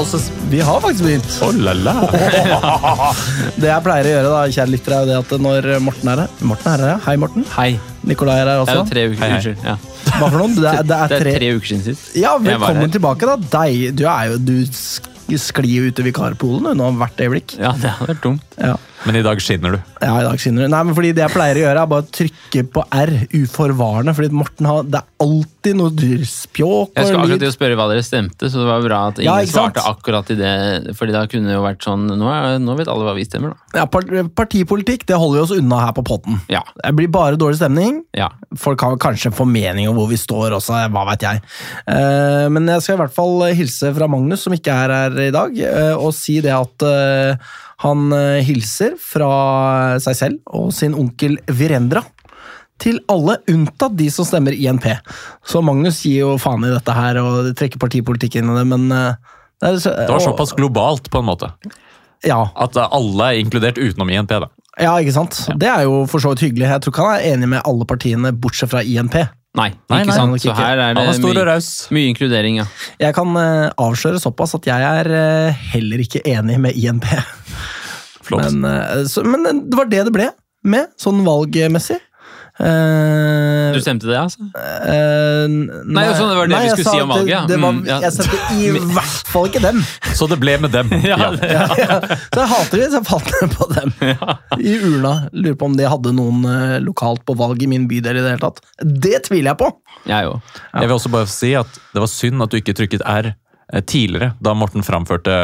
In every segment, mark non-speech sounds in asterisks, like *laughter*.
også Vi har faktisk begynt. Oh la la. *laughs* Det jeg pleier å gjøre, da, kjære lyttere, er jo det at når Morten er her Morten er her, ja. Hei, Morten. Hei. Nikolai er her Det er jo også. tre uker Hei, hei. Unnskyld. Ja. Hva for noe? Det er, det er Det er tre tre uker siden sist. Ja, velkommen tilbake, da. Deg, du er jo Du sklir jo ut i vikarpolen nå hvert øyeblikk. Ja, det hadde vært dumt. Ja. Men i dag skinner du. Ja, i dag skinner du. Nei, men fordi Det jeg pleier å gjøre, er bare å trykke på R uforvarende. Fordi Morten har, Det er alltid noe dyrspjåk. Jeg skal akkurat til å spørre hva dere stemte, så det var bra at ingen Ja, svarte akkurat i det. Fordi da kunne det jo vært sånn Nå, er, nå vet alle hva vi stemmer, da. Ja, Partipolitikk det holder vi oss unna her på potten. Ja. Det blir bare dårlig stemning. ja. Folk har kanskje en formening om hvor vi står også, hva vet jeg. Eh, Men jeg skal i hvert fall hilse fra Magnus, som ikke er her i dag, eh, og si det at eh, han eh, hilser fra seg selv og sin onkel Virendra. Til alle, unntatt de som stemmer INP. Så Magnus gir jo faen i dette her og trekker partipolitikken inn i det, men eh, det, er, så- Det var og- såpass globalt, på en måte. Ja, At eh, alle er inkludert utenom INP. da. ja, ikke sant? Det er jo for så vidt hyggelig. Jeg tror ikke han er enig med alle partiene, bortsett fra INP. Nei, Nei, ikke sant. Nei, Så her er det er mye, mye inkludering, ja. Jeg kan uh, avsløre såpass at jeg er uh, heller ikke enig med INP. Flott. Men, eh, så, men det var det det ble med, sånn valgmessig. Uh, Du stemte det, altså? Uh, Nei, sånn, det var det vi skulle si om valget. det-. Det var, Mm, ja. Jeg stemte i *laughs* hvert fall ikke dem. Så det ble med dem. *laughs* Ja, det- Ja, ja. Så jeg hater det, så jeg falt ned på dem. I urna. Lurer på om de hadde noen eh, lokalt på valg i min bydel i det hele tatt. Det tviler jeg på! Jeg òg. Jeg vil også bare si at det var synd at du ikke trykket R eh, tidligere, da Morten framførte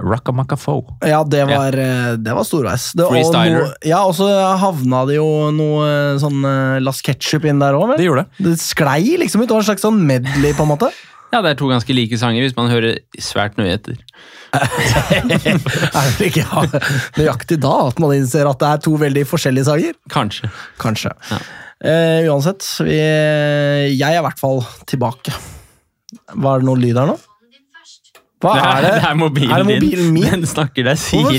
Rockamacafo. Ja, det var, ja. det var storveis. Det, og Freestyler. noe- ja, og så havna det jo noe eh, sånn eh, Las Ketchup inn der òg, vel? Det gjorde det. Det sklei liksom ut. Det var en slags sånn medley, på en måte. Ja, det er to ganske like sanger, hvis man hører svært nøye etter. *laughs* er det ikke ja, nøyaktig da at man innser at det er to veldig forskjellige sanger? Kanskje. Kanskje. Ja. Uh, uansett, vi, jeg er i hvert fall tilbake. Var det noe lyd her nå? Hva er det? Det er mobilen, Er det mobilen min? Den snakker det er Siri.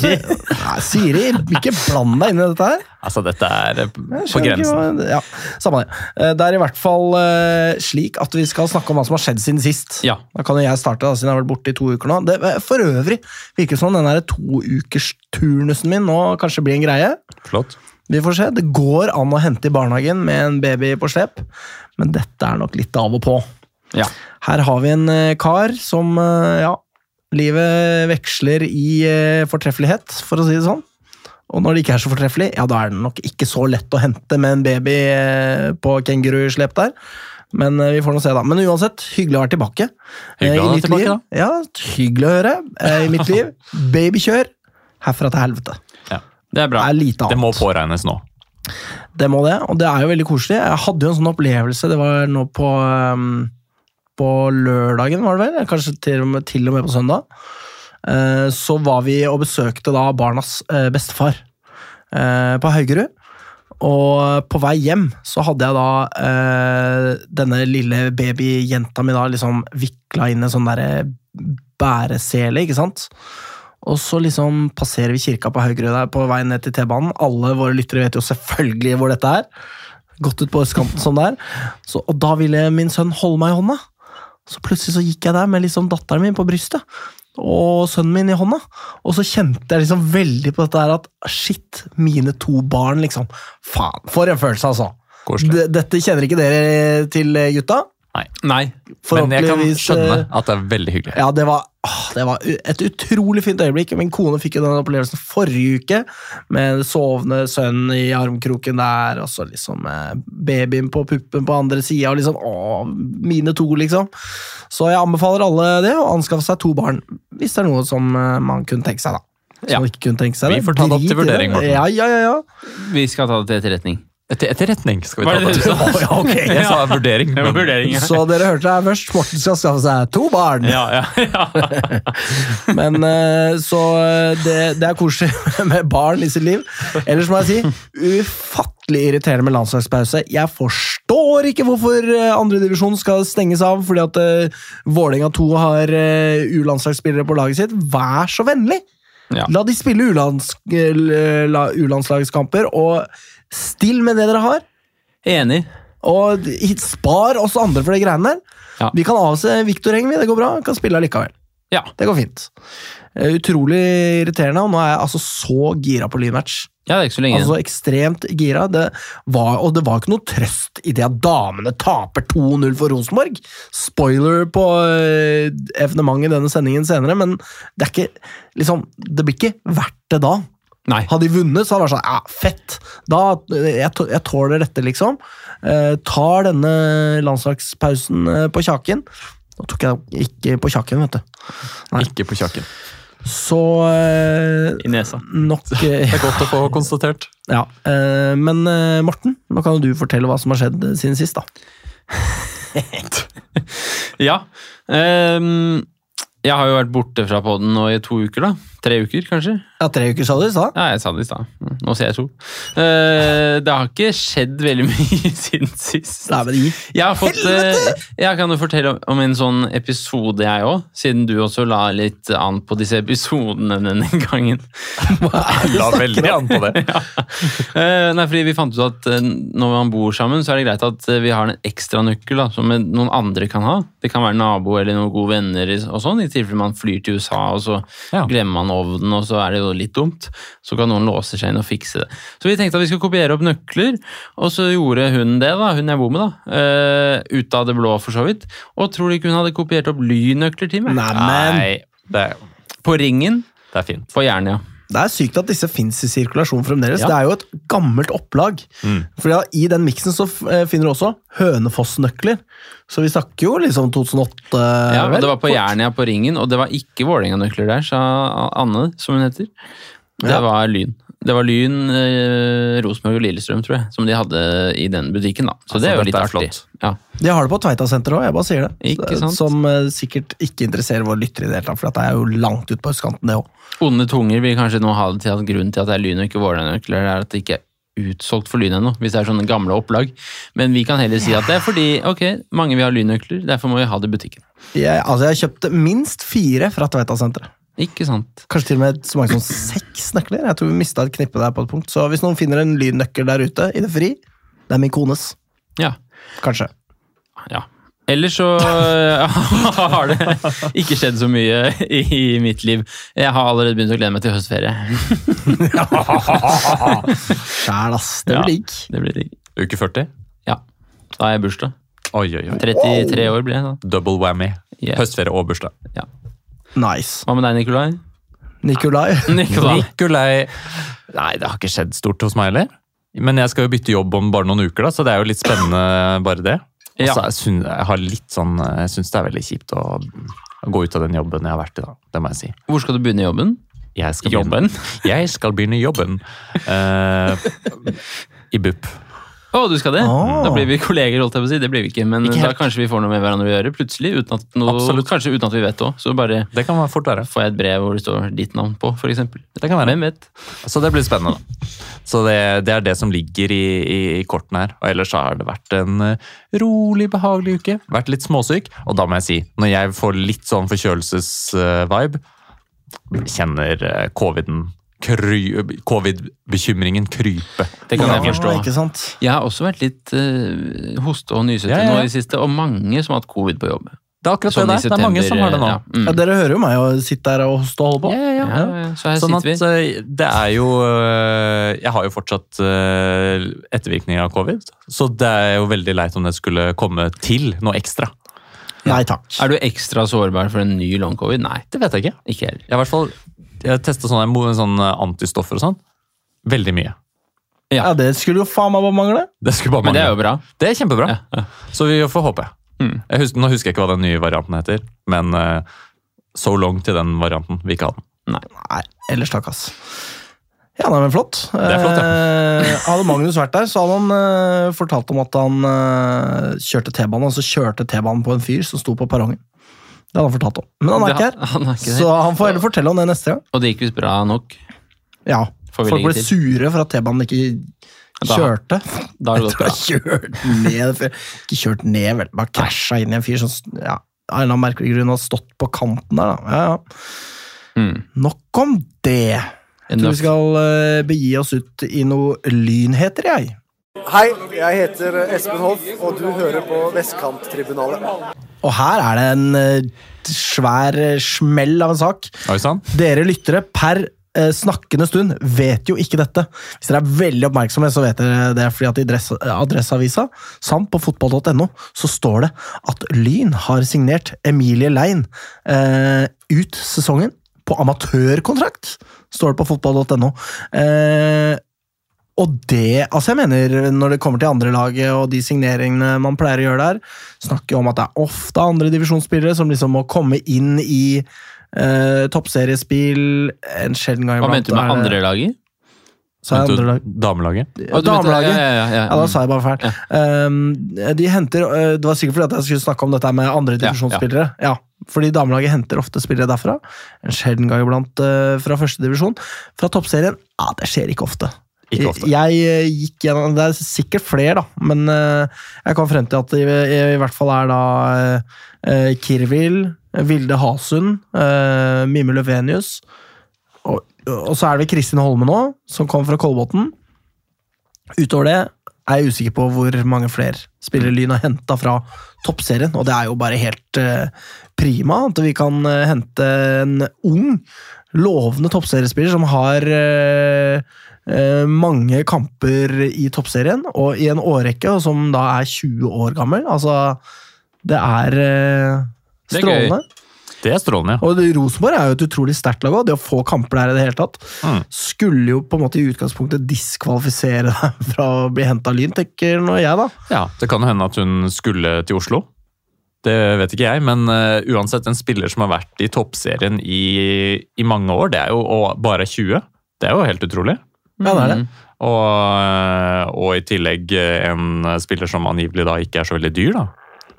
Nei, Siri, ikke bland deg inn i dette her. Altså, dette er eh, på ikke grensen. hva- Ja, Samme det. Eh, Det er i hvert fall eh, slik at vi skal snakke om hva som har skjedd siden sist. Ja. Da kan jo jeg starte, da, siden jeg har vært borte i to uker nå. Det, for øvrig virker det som den der toukersturnusen min nå kanskje blir en greie. Flott. Vi får se. Det går an å hente i barnehagen med en baby på slep, men dette er nok litt av og på. Ja. Her har vi en kar som Ja, livet veksler i eh, fortreffelighet, for å si det sånn. Og når det ikke er så fortreffelig, ja, da er det nok ikke så lett å hente med en baby eh, på kenguruslep der. Men eh, vi får nå se, da. Men uansett, hyggelig å være tilbake. Hyggelig å være tilbake, liv. Ja, hyggelig å høre. I mitt *laughs* liv. Babykjør herfra til helvete. Det er Det bra. er lite Det må påregnes nå. Det må det, og det er jo veldig koselig. Jeg hadde jo en sånn opplevelse, det var nå på, um, på lørdagen, var det vel? Kanskje til og med, til og med på søndag. Eh, så var vi og besøkte da barnas eh, bestefar eh, på Haugerud. Og på vei hjem så hadde jeg da eh, denne lille babyjenta mi da liksom vikla inn en sånn derre bæresele, ikke sant? Og så liksom passerer vi kirka på Haugerud der på vei ned til T-banen. Alle våre lyttere vet jo selvfølgelig hvor dette er. Gått ut på østkanten sånn der. Så, og da ville min sønn holde meg i hånda. Så plutselig så gikk jeg der med liksom datteren min på brystet. Og sønnen min i hånda. Og så kjente jeg liksom veldig på dette her at shit, mine to barn, liksom. Faen, for en følelse, altså. D- Dette kjenner ikke dere til, gutta? Nei. Nei. Men jeg kan skjønne eh, at det er veldig hyggelig. ja, det var, det var et utrolig fint øyeblikk. Min kone fikk jo den opplevelsen forrige uke, med sovende sønn i armkroken der, og så liksom eh, babyen på puppen på andre sida, og liksom Åh, mine to, liksom. Så jeg anbefaler alle det, å anskaffe seg to barn, hvis det er noe som eh, man kunne tenke seg, da. Som Ja. man ikke kunne tenke seg Vi får ta det opp til vurdering, Morten. Ja, ja, ja. ja. Vi skal ta det til etterretning. Etter etterretning skal vi ta det det oh, *laughs* ja, ok. *laughs* Jeg sa vurdering. Det men- vurdering, ja. Så dere hørte det først. Morten skal skaffe seg to barn. Ja, ja, *laughs* ja. Men eh, Så eh, det, det er koselig med barn i sitt liv. Ellers må jeg si ufattelig irriterende med landslagspause. Jeg forstår ikke hvorfor eh, andredivisjon skal stenges av fordi at Vålerenga 2 har U-landslagsspillere på laget sitt. Vær så vennlig! Ja. La de spille U-lands- la- U-landslagskamper, og still med det dere har. Enig. Og spar oss andre for de greiene der. Ja. Vi kan avse Viktor Heng. Det går bra. Kan spille allikevel. Ja. Det går fint. Eh, Utrolig irriterende, og nå er jeg altså så gira på lynmatch. ja, det er ikke så lenge Altså ekstremt gira. Det var, og det var ikke noe trøst i det at damene taper 2-0 for Rosenborg. Spoiler på eh, evenementet i denne sendingen senere, men det er ikke liksom, Det blir ikke verdt det da. Nei. Hadde de vunnet, så hadde det vært sånn Ja, fett! Da, jeg, jeg tåler dette, liksom. Eh, tar denne landslagspausen eh, på kjaken. Nå tok jeg ikke på kjaken, vet du. Nei. Ikke på kjaken. Så eh, I nesa. nok *laughs* eh, Det er godt å få *laughs* konstatert. Ja, eh, Men eh, Morten, nå kan jo du fortelle hva som har skjedd siden sist. da. *laughs* Ja. ehm, jeg har jo vært borte fra podden nå i to uker, da. Tre uker, kanskje. Ja, Tre uker, sa du i stad? Ja, jeg sa det i stad. Mm, Nå sier jeg to. Uh, det har ikke skjedd veldig mye *laughs* siden sist. Nei, men Jeg har fått eh, Jeg kan jo fortelle om- en sånn episode, jeg òg. Siden du også la litt an på disse episodene denne gangen. La veldig an på det. *laughs* Eh, nei, fordi vi fant ut at når man bor sammen, så er det greit at vi har en ekstra nøkkel da, som noen andre kan ha. Det kan være nabo eller noen gode venner og sånn, i tilfelle man flyr til USA og så Ja. glemmer man ovnen, og så er det jo litt dumt. Så kan noen låse seg inn og fikse det. Så vi tenkte at vi skulle kopiere opp nøkler, og så gjorde hun det, da, hun jeg bor med, da. Uh, ut av det blå, for så vidt. Og tror du ikke hun hadde kopiert opp lynøkler til meg? Neimen, Nei, det, På ringen det er fint. på Jernia. Det er sykt at disse fins i sirkulasjon fremdeles. Ja. Det er jo et gammelt opplag. Mm. Fordi I den miksen så eh, finner du også Hønefoss-nøkler. Så vi snakker jo liksom 2008, Ja, og? Det var på Jernia på ringen, og det var ikke Vålerenga-nøkler der, sa Anne, som hun heter. Det Ja. var Lyn. Det var Lyn, eh, Rosenborg og Lillestrøm, tror jeg, som de hadde i den butikken. da. Så Altså, det er jo litt er artig. Ja. De har det på Tveitasenteret òg, jeg bare sier det. Ikke sant? Som eh, sikkert ikke interesserer våre lyttere i det hele tatt, for det er jo langt ut på østkanten, det òg. Onde tunger vil kanskje nå ha det til at grunnen til at det er Lyn og ikke Vålerenga-nøkler, er at det ikke er utsolgt for Lyn ennå, hvis det er sånne gamle opplag. Men vi kan heller si at det er fordi ok, mange vil ha Lyn-nøkler, derfor må vi ha det i butikken. Jeg, altså, jeg kjøpte minst fire fra Tveitasenteret. Ikke sant? Kanskje til og med så mange som seks nøkler. Jeg tror vi mista et knippe der på et punkt. Så hvis noen finner en lynnøkkel der ute i det fri, det er min kones. Ja. Kanskje. Ja. Ellers så *laughs* har det ikke skjedd så mye i mitt liv. Jeg har allerede begynt å glede meg til høstferie. *laughs* Sjæl, ass. Det blir digg. Det blir digg. Uke 40? Ja. Da har jeg bursdag. Oi, oi, oi. 33 år blir jeg da. Double whammy. Yeah. Høstferie og bursdag. Nice. Hva med deg, Nikolai? Nikolai. *laughs* Nikolai. Nikolai Nei, det har ikke skjedd stort hos meg heller. Men jeg skal jo bytte jobb om bare noen uker, da, så det er jo litt spennende bare det. Og så jeg synes jeg har litt sånn Jeg syns det er veldig kjipt å, å gå ut av den jobben jeg har vært i, da. Det må jeg si. Hvor skal du begynne jobben? Jeg skal Jobben? Begynne, jeg skal begynne jobben uh, *laughs* i BUP. Å, du skal det? Oh. Da blir vi kolleger, holdt jeg på å si. Det blir vi ikke, men Ikke da kanskje vi får noe med hverandre å gjøre plutselig. Uten at noe, Absolutt. Kanskje uten at vi vet det òg. Så bare Det kan fort være. får jeg et brev hvor det står ditt navn på, f.eks. Det kan være. Hvem vet? Så det blir spennende, da. Så det, det er det som ligger i, i, i kortene her. Og ellers så har det vært en eh, rolig, behagelig uke. Vært litt småsyk. Og da må jeg si, når jeg får litt sånn forkjølelsesvibe, kjenner eh, coviden Covid-bekymringen krype. Det kan jeg forstå. Ikke sant? Jeg har også vært litt uh, hoste og nysete Ja, ja, ja. nå i det siste, og mange som har hatt covid på jobb. Det er akkurat Sånn det der. Det er mange som har det nå. Ja, mm. Ja, dere hører jo meg og sitter der og hoste og holder på. Ja, ja, ja, ja. ja, så her Sånn at sitter vi. at det er jo eh, Jeg har jo fortsatt eh, ettervirkninger av covid, så det er jo veldig leit om det skulle komme til noe ekstra. Nei takk. Er du ekstra sårbar for en ny long covid? Nei, Det vet jeg ikke. ikke heller. Jeg har i hvert fall jeg testa sånne, sånne antistoffer og sånn. Veldig mye. Ja, Det skulle jo faen meg bare mangle. Det skulle bare Men det er jo bra. Det er kjempebra. Ja, ja. Så vi får håpe. Mm. Jeg husker, nå husker jeg ikke hva den nye varianten heter, men uh, so long til den varianten. Vi ikke ha den. Nei, ellers takk, ass. Ja, nei, men flott. Det er flott, ja. Eh, hadde Magnus vært der, så hadde han eh, fortalt om at han eh, kjørte T-banen, og så kjørte T-banen på en fyr som sto på perrongen. Det hadde han fortalt om. Men han er Det- ikke her, Han er ikke så han får heller fortelle om det neste gang. Og det gikk visst bra nok. Ja, Folk ble til. sure for at T-banen ikke kjørte. Da har det gått *laughs* bra. jeg kjørte ned Ikke kjørt ned, vel. Bare krasja inn i en fyr som ja, av en eller annen merkelig grunn har stått på kanten der. Da. Ja, ja. Mm. Nok om det. Jeg tror vi skal eh, begi oss ut i noe lynheter, jeg. Hei, jeg heter Espen Hoff, og du hører på Vestkanttribunalet. Og her er det en eh, svær eh, smell av en sak. Dere lyttere per eh, snakkende stund vet jo ikke dette. Hvis dere er veldig oppmerksomme, så vet dere det fordi at i Dress- Adresseavisa, samt på fotball.no, så står det at Lyn har signert Emilie Lein eh, ut sesongen på amatørkontrakt, står det på fotball.no. Eh, og det, altså jeg mener, når det kommer til andre laget og de signeringene man pleier å gjøre der, snakker om at det er ofte andre divisjonsspillere som liksom må komme inn i eh, toppseriespill en sjelden gang iblant. Hva mente du med er andre laget? Sa jeg andre lag? Damelaget? Damelaget? Ja, ja, ja, ja. Ja, da sa jeg bare feil. Um, de henter, uh, det var sikkert fordi at jeg skulle snakke om dette med andre Ja, divisjonsspillere. Ja, fordi damelaget henter ofte spillere derfra. En sjelden gang iblant uh, fra første divisjon. Fra toppserien, ja, det skjer ikke ofte. Ikke ofte. Jeg uh, gikk gjennom, Det er sikkert flere, da, men uh, jeg kom frem til at det i, i hvert fall er da uh, Kirvil, Vilde Hasund, Mimmi Løvenius og, og så er det Kristin Holme nå, som kom fra Kolbotn. Utover det er jeg usikker på hvor mange flere spillere Lyn har henta fra toppserien, og det er jo bare helt eh, prima at vi kan eh, hente en ung, lovende toppseriespiller som har eh, eh, mange kamper i toppserien, og i en årrekke, og som da er 20 år gammel. Altså, det er eh, Det er strålende. Det er strålende. Og Rosenborg er jo et utrolig sterkt lag òg. Det å få kamper der i det hele tatt Mm. skulle jo på en måte i utgangspunktet diskvalifisere *laughs* deg fra å bli henta Lyn, tenker nå jeg, da. Ja, Det kan hende at hun skulle til Oslo. Det vet ikke jeg, men uh, uansett en spiller som har vært i toppserien i, i mange år, det er jo og bare 20. Det er jo helt utrolig. Ja, det er det. Mm. Og, og i tillegg eh, en spiller som angivelig da ikke er så veldig dyr da,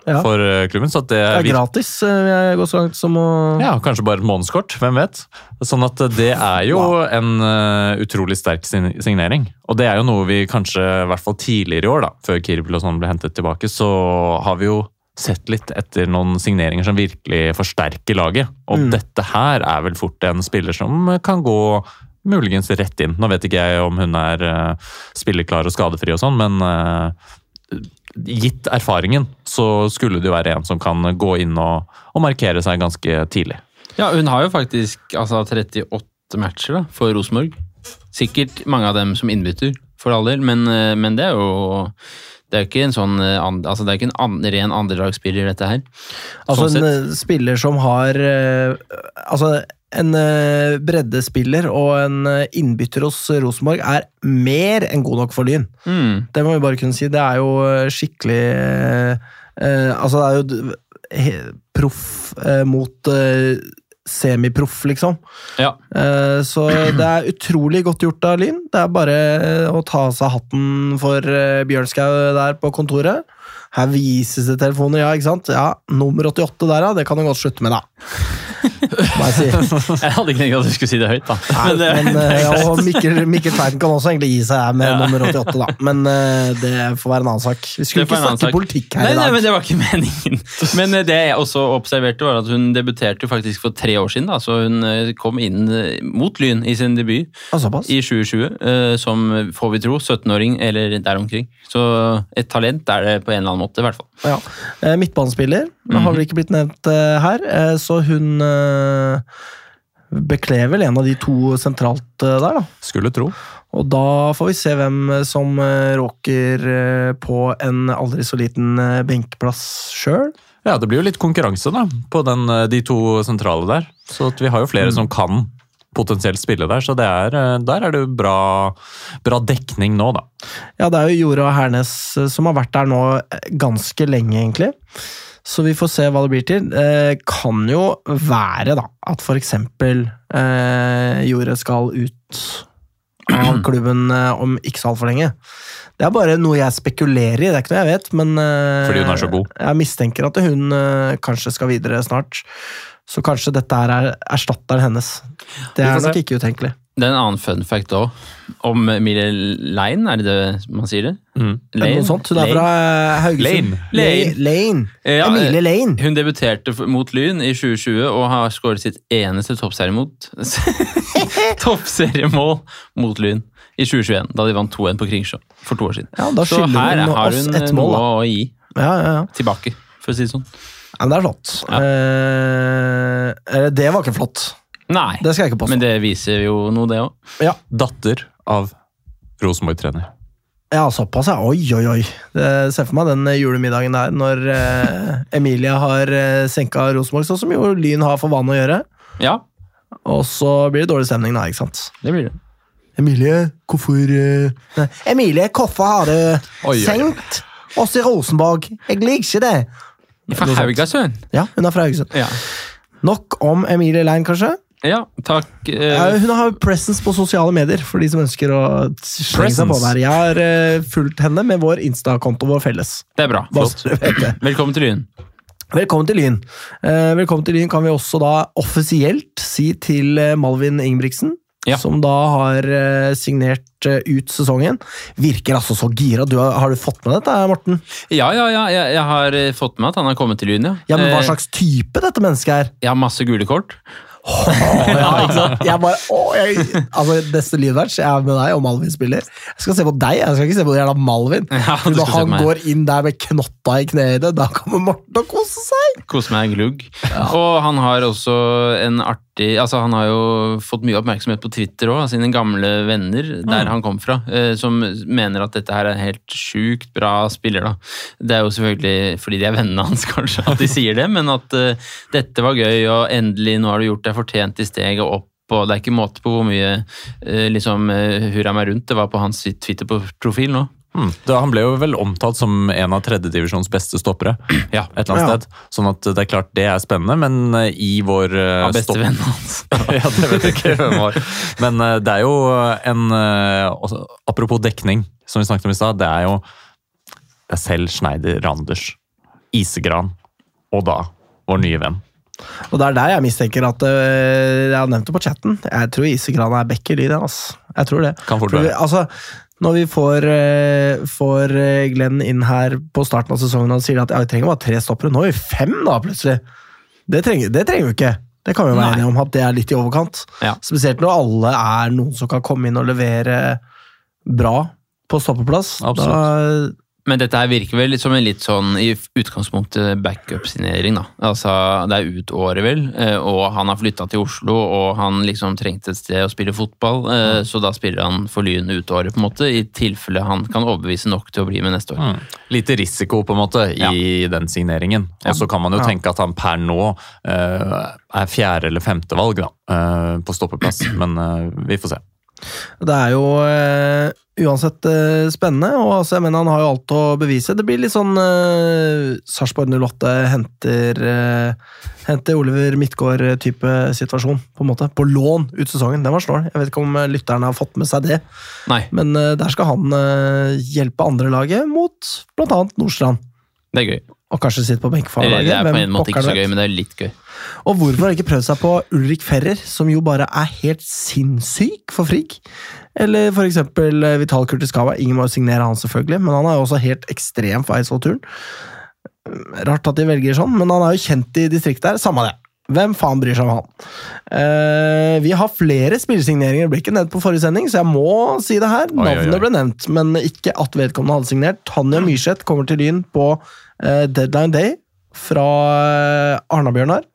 Ja. for eh, klubben. Så det, Det er gratis, eh, jeg går så langt som å Ja, kanskje bare et månedskort, hvem vet. Sånn at det er jo en eh, utrolig sterk signering. Og det er jo noe vi kanskje, i hvert fall tidligere i år, da, før Kirbel og sånn ble hentet tilbake, så har vi jo sett litt etter noen signeringer som virkelig forsterker laget. Og Mm. dette her er vel fort en spiller som kan gå muligens rett inn. Nå vet ikke jeg om hun er uh, spilleklar og skadefri og sånn, men eh, gitt erfaringen så skulle det jo være en som kan gå inn og, og markere seg ganske tidlig. Ja, hun har jo faktisk altså, 38 matcher da, for Rosenborg. Sikkert mange av dem som innbytter, for all del, men, eh, men det er jo det er jo ikke en sånn eh, altså det er ikke en an, ren andrelagsspiller, dette her. Altså Sånn en eh, spiller som har eh, Altså, en eh, breddespiller og en eh, innbytter hos Rosenborg er mer enn god nok for Lyn. Mm. Det må vi bare kunne si. Det er jo eh, skikkelig eh, Altså, det er jo proff eh, mot eh, semiproff, liksom. Ja. Eh, så det er utrolig godt gjort av Lyn. Det er bare å ta av seg hatten for Bjørnskau der på kontoret. Her vises det telefoner, ja, ikke sant? Ja, Nummer 88 der, ja. Det kan du godt slutte med, da. *laughs* Jeg si. Jeg hadde ikke tenkt at du skulle si det høyt, da. Nei, Men det, men, eh, *laughs* og Mikkel, Mikkel Tveiten kan også egentlig gi seg her med Ja. nummer 88, da. Men eh, det får være en annen sak. Vi skulle ikke snakke sak. politikk her nei, i nei, dag. men det var ikke meningen. Men eh, det jeg også observerte, var at hun debuterte jo faktisk for tre år siden. Da. Så hun eh, kom inn eh, mot Lyn i sin debut Ja, i 2020, eh, som får vi tro 17-åring eller der omkring. Så et talent er det på en eller annen måte, i hvert fall. Ja. Eh, Midtbanespiller -hmm. har vel ikke blitt nevnt eh, her, eh, så hun eh, bekler vel en av de to sentralt der, da. Skulle tro. Og da får vi se hvem som råker på en aldri så liten benkeplass sjøl. Ja, det blir jo litt konkurranse da, på den, de to sentrale der. Så at vi har jo flere som kan potensielt spille der, så det er, eh, der er det bra, bra dekning nå, da. Ja, det er jo Jorå Hernes eh, som har vært der nå eh, ganske lenge, egentlig. Så vi får se hva det blir til. Eh, kan jo være da, at eksempel eh, Jorda skal ut av *clears throat* klubben eh, om ikke så altfor lenge. Det er bare noe jeg spekulerer i, det er ikke noe jeg vet, men eh, Fordi hun er så god. Jeg mistenker at hun kanskje skal videre snart. Så kanskje dette her er erstatteren hennes. Det er nok ikke utenkelig. Det er en annen fun fact òg. Om Emilie Lein, er det det man sier det? Mm. Er det Noe sånt. Hun er fra eh, Haugesund. Lane. Lane. Lane. Ja, Emilie Lane. Hun debuterte mot Lyn i 2020 og har skåret sitt eneste toppseriemot *laughs* Toppseriemål mot Lyn i 2021, da de vant 2-1 på Kringsjå for to år siden. Ja, da Så her hun har hun et mål, noe da. å gi Ja, ja, ja. tilbake, for å si det sånn. Men det er flott. Ja. Eh, det var ikke flott. Nei, Det skal jeg ikke påstå. men det viser jo noe, det òg. Ja. Datter av Rosenborg-trener. Ja, såpass, ja. Oi, oi, oi. Se for meg den eh, julemiddagen der når eh, Emilie har eh, senka Rosenborg, sånn som jo Lyn har for vane å gjøre. Ja, Og så blir det dårlig stemning, da, ikke sant? det blir det. Emilie, hvorfor eh, Emilie, hvorfor har du oi, oi. senkt oss i Rosenborg? Jeg liker ikke det. Fra. Haugasund. Ja, hun er fra Haugesund. Ja. Nok om Emilie Lein, kanskje. ja, takk. Uh, hun har presence på sosiale medier, for de som ønsker å slenge seg på der. Jeg har uh, fulgt henne med vår Insta-konto, vår felles. det er bra. Det. Velkommen til Lyn. Velkommen til Lyn. Uh, velkommen til Lyn kan vi også da offisielt si til Malvin Ingebrigtsen, Ja. som da har eh, signert eh, ut sesongen. Virker altså så gira. Du, har, har du fått med dette, Morten? Ja, ja, ja, jeg, jeg har eh, fått med at han har kommet til Lyn, ja. Ja, men Hva slags type dette mennesket er? Ja, masse gule kort. ja, ikke sant? Jeg bare, oh, jeg, altså, Neste lydmatch, jeg er med deg og Malvin spiller. Jeg skal se på deg, jeg skal ikke se på jævla Malvin. Ja, du Når han går inn der med knotta i kneet, da kommer Morten og koser seg! Kose meg glugg. Og han har også en artig Altså, han har jo fått mye oppmerksomhet på Twitter òg, av sine gamle venner der han kom fra, eh, som mener at dette her er en helt sjukt bra spiller, da. Det er jo selvfølgelig fordi de er vennene hans, *laughs* kanskje, at de sier det, men at uh, dette var gøy, og endelig, nå har du gjort deg fortjent i steget opp. Og det er ikke måte på hvor mye uh, liksom, uh, hurra meg rundt det var på hans Twitter-profil nå. Mm. Da, han ble jo vel omtalt som en av tredjedivisjons beste stoppere. Ja, et eller annet Ja. sted. Sånn at det er klart det er spennende, men eh, i vår uh, Av bestevennen hans. *laughs* ja, det vet jeg ikke hvem var. Men eh, det er jo en også, Apropos dekning, som vi snakket om i stad. Det er jo det er selv Schneider Randers, Isegran og da vår nye venn. Og det er der jeg mistenker at Jeg har nevnt det på chatten. Jeg tror Isegran er backer i den. Altså. Jeg tror det. Kan fort være. altså, når vi får, øh, får øh, Glenn inn her på starten av sesongen og sier at ja, vi trenger bare tre stoppere, nå er vi fem, da, plutselig. Det trenger, det trenger vi ikke. Det kan vi jo være enige om at det er litt i overkant. Ja. Spesielt når alle er noen som kan komme inn og levere bra på stoppeplass. Absolutt. Men dette her virker vel som en litt sånn i utgangspunktet backup-signering, da. Altså, det er ut året, vel, eh, og han har flytta til Oslo, og han liksom trengte et sted å spille fotball, mm. så da spiller han for Lyn ut året, på en måte, i tilfelle han kan overbevise nok til å bli med neste år. Mm. Lite risiko på en måte i den signeringen. Og så kan man jo Ja. tenke at han per nå uh, er fjerde- eller femtevalg da, uh, på stoppeplass, *clears throat* men uh, vi får se. Det er jo uansett eh, spennende, og altså, jeg mener han har jo alt å bevise. Det blir litt sånn uh, Sarpsborg 08 henter, eh, henter Oliver Midtgaard-type situasjon, på en måte. På lån ut sesongen. Den var snål. Jeg vet ikke om eh, lytterne har fått med seg det, Nei, men eh, der skal han eh, hjelpe andre laget mot annet Nordstrand. det er gøy. Og kanskje sitte på benk for det er på en måte ikke så gøy, men det er litt gøy. Og hvorfor har de ikke prøvd seg på Ulrik Ferrer, som jo bare er helt sinnssyk for Frigg? Eller for eksempel eh, Vital Kurtiskava. Ingen må jo signere han, selvfølgelig, men han er jo også helt ekstrem for Eidsvoll-turen. Rart at de velger sånn, men han er jo kjent i distriktet her. Samme det. Hvem faen bryr seg om han? Eh, vi har flere spillesigneringer. Ble ikke nevnt på forrige sending, så jeg må si det her. Oi, oi, oi. Navnet ble nevnt, men ikke at vedkommende hadde signert. Tanja Myrseth kommer til Lyn på deadline day fra eh, Arna-Bjørnar.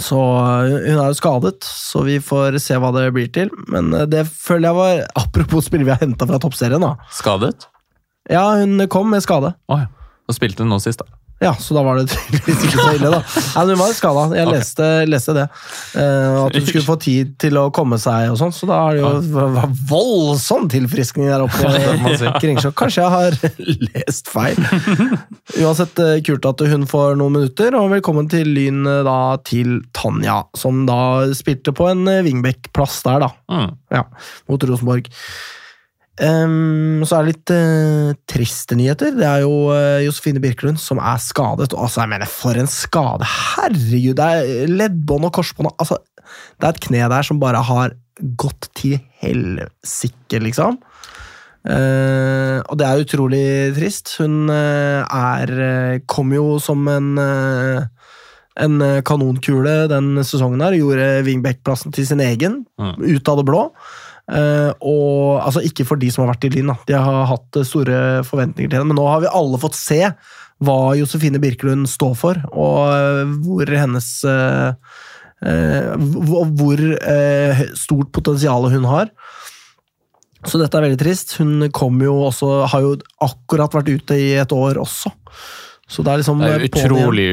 Så eh, hun er jo skadet, så vi får se hva det blir til. Men eh, det føler jeg var *laughs* Apropos spillere vi har henta fra toppserien, da. Skadet? Ja, hun kom med skade. Oh, ja. Og spilte hun nå sist, da. Ja, så da var det *laughs* tydeligvis ikke så ille, da. Nei, hun var skada. Jeg okay. leste, leste det. Uh, at hun skulle få tid til å komme seg og sånn, så da er det jo ja. voldsom tilfriskning der oppe. *laughs* *laughs* Kringsjå. Kanskje jeg har lest feil. Uansett, eh, kult at hun får noen minutter, og velkommen til Lyn eh, da til Tanja, som da spilte på en wingback-plass der, da. Mm. Ja, mot Rosenborg. Ehm, så er det litt uh, triste nyheter. Det er jo uh, Josefine Birkelund som er skadet. Og altså, jeg mener, for en skade! Herregud, det er leddbånd og korsbånd altså, Det er et kne der som bare har gått til helsike, liksom. Uh, og det er utrolig trist. Hun eh, er Kom jo som en en kanonkule den sesongen her. Gjorde Wingbeck-plassen til sin egen, Mm. ut av det blå. Eh, og altså Ikke for de som har vært i Lyn, de har hatt eh, store forventninger til henne. Men nå har vi alle fått se hva Josefine Birkelund står for, og eh, hvor hennes uh, uh, hvor stort potensial hun har. Så dette er veldig trist. Hun kom jo også, har jo akkurat vært ute i et år også. Så det er liksom Det er eh, utrolig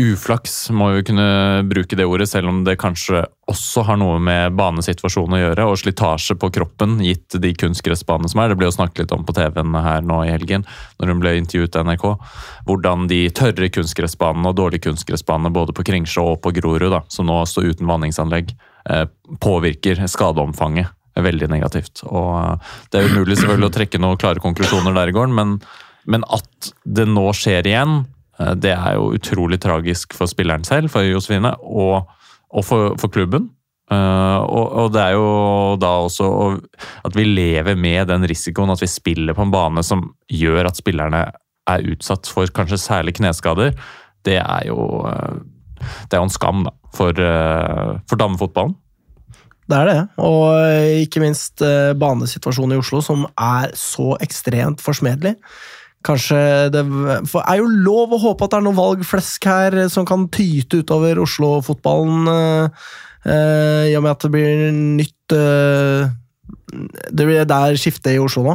uflaks, må vi kunne bruke det ordet, selv om det kanskje også har noe med banesituasjonen å gjøre, og slitasje på kroppen, gitt de kunstgressbanene som er. Det ble jo snakket litt om på TV-en her nå i helgen, når hun ble intervjuet av NRK, hvordan de tørre kunstgressbanene og dårlige kunstgressbanene både på Kringsjå og på Grorud, da, som nå står uten vanningsanlegg, eh, påvirker skadeomfanget veldig negativt. Og eh, Det er umulig selvfølgelig å trekke noen klare konklusjoner der i gården, men men at det nå skjer igjen, eh, det er jo utrolig tragisk for spilleren selv, for Josefine, og, og for, for klubben. Eh, og, og det er jo da også at vi lever med den risikoen at vi spiller på en bane som gjør at spillerne er utsatt for kanskje særlig kneskader. Det er jo, eh, det er jo en skam da, for, for damefotballen. Det er det, og ikke minst banesituasjonen i Oslo, som er så ekstremt forsmedelig. Kanskje det er jo lov å håpe at det er noe valgflesk her som kan tyte utover Oslo-fotballen, eh, eh, i og med at det blir nytt eh, det blir der skifte i Oslo nå.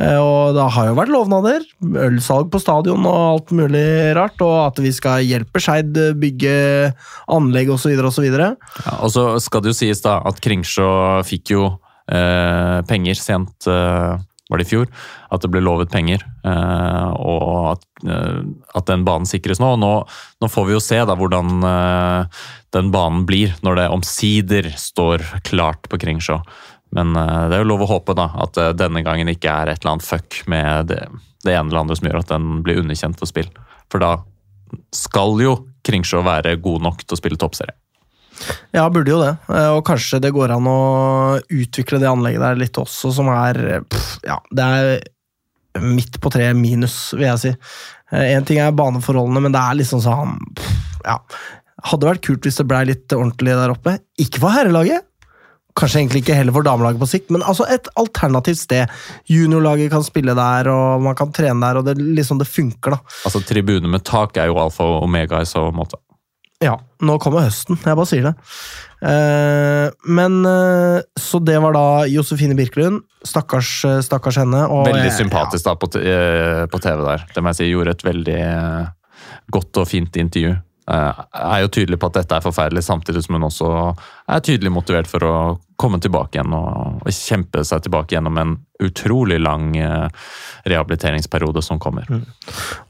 Og det har jo vært lovnader. Ølsalg på stadion og alt mulig rart. Og at vi skal hjelpe Skeid bygge anlegg osv. osv. Ja, og så skal det jo sies da at Kringsjå fikk jo eh, penger sent, eh, var det i fjor, at det ble lovet penger, eh, og at, eh, at den banen sikres nå. nå. Nå får vi jo se da hvordan eh, den banen blir når det omsider står klart på Kringsjå. Men det er jo lov å håpe da, at denne gangen ikke er et eller annet fuck med det, det ene eller andre som gjør at den blir underkjent for spill. For da skal jo Kringsjå være god nok til å spille toppserie. Ja, burde jo det. Eh, Og kanskje det går an å utvikle det anlegget der litt også, som er pff, Ja, det er midt på tre minus, vil jeg si. Én ting er baneforholdene, men det er liksom sånn pff, Ja. Hadde vært kult hvis det blei litt ordentlig der oppe. Ikke for herrelaget! Kanskje egentlig ikke heller for damelaget på sikt, men altså et alternativt sted. Juniorlaget kan spille der, og man kan trene der, og det, liksom det funker, da. Altså Tribune med tak er jo alfa og omega i så måte. Ja, nå kommer høsten. Jeg bare sier det. Eh, men eh, Så det var da Josefine Birkelund. Stakkars, eh, stakkars henne. Veldig jeg- sympatisk da på, eh, på TV der. Det må jeg si. Gjorde et veldig godt og fint intervju. Eh, Er jo tydelig på at dette er forferdelig, samtidig som hun også er tydelig motivert for å komme tilbake igjen og, og kjempe seg tilbake gjennom en utrolig lang eh, rehabiliteringsperiode som kommer.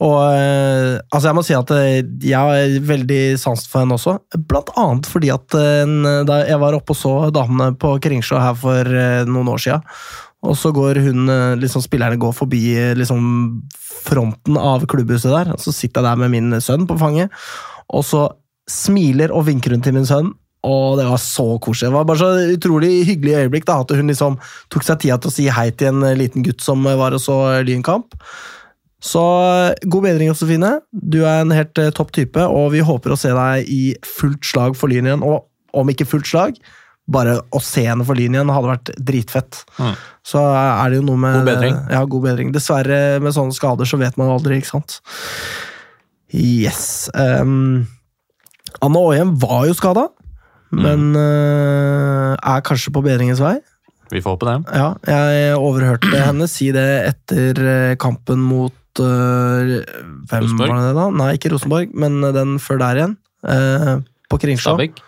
Og eh, altså jeg må si at eh, jeg har veldig sans for henne også. Blant annet fordi at da jeg var oppe og så damene på Kringsjå her for noen år siden, og så går hun, liksom spillerne går forbi liksom fronten av klubbhuset der, og så sitter jeg der med min sønn på fanget, og så smiler og vinker hun til min sønn, og det var så koselig. Det var bare så utrolig hyggelig øyeblikk da, at hun liksom tok seg tida til å si hei til en eh, liten gutt som eh, var og så Lynkamp. Så eh, god bedring, Josefine. Du er en helt topp type, og vi håper å se deg i fullt slag for Lyn igjen. Og om ikke fullt slag, bare å se henne for Lyn igjen hadde vært dritfett. Mm. Så er det jo noe med God bedring. Ja, god bedring. Dessverre, med sånne skader så vet man aldri, ikke sant. Yes. Um, Anne Aahjem var jo skada, men uh, er kanskje på bedringens vei. Vi får håpe det. Ja, jeg overhørte *clears throat* henne si det etter eh, kampen mot uh, Hvem Rosenborg? var det da? Nei, ikke Rosenborg, men den før der igjen. Uh, på Kringsjå. Stabæk.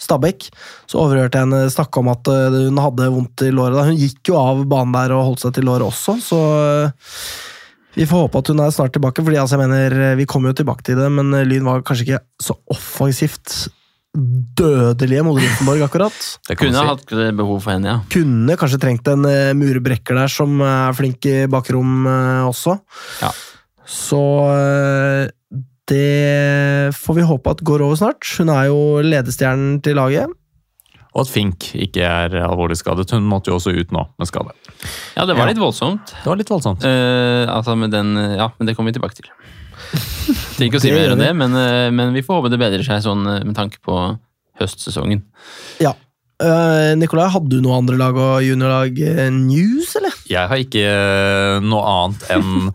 Stabæk. Så overhørte jeg henne snakke om at hun hadde vondt i låret. da. Hun gikk jo av banen der og holdt seg til låret også, så vi får håpe at hun er snart tilbake. fordi altså, jeg mener, Vi kommer jo tilbake til det, men Lyn var kanskje ikke så offensivt dødelige mot Rosenborg, akkurat. Det Kunne si. hatt behov for henne, ja. Kunne kanskje trengt en uh, murebrekker der som er flink i bakrom eh, også. Ja. Så eh, det får vi håpe at går over snart. Hun er jo ledestjernen til laget. og at Fink ikke er alvorlig skadet. Hun måtte jo også ut nå med skade. Ja, det var Ja. litt voldsomt. Det var litt voldsomt. Eh, altså med den, ja, men det kommer vi tilbake til. Trenger ikke å si mer enn det, men, eh, men vi får håpe det bedrer seg sånn eh, med tanke på høstsesongen. Ja. Eh, Nikolai, hadde du noe andre lag og juniorlag news, eller? Jeg har ikke noe annet enn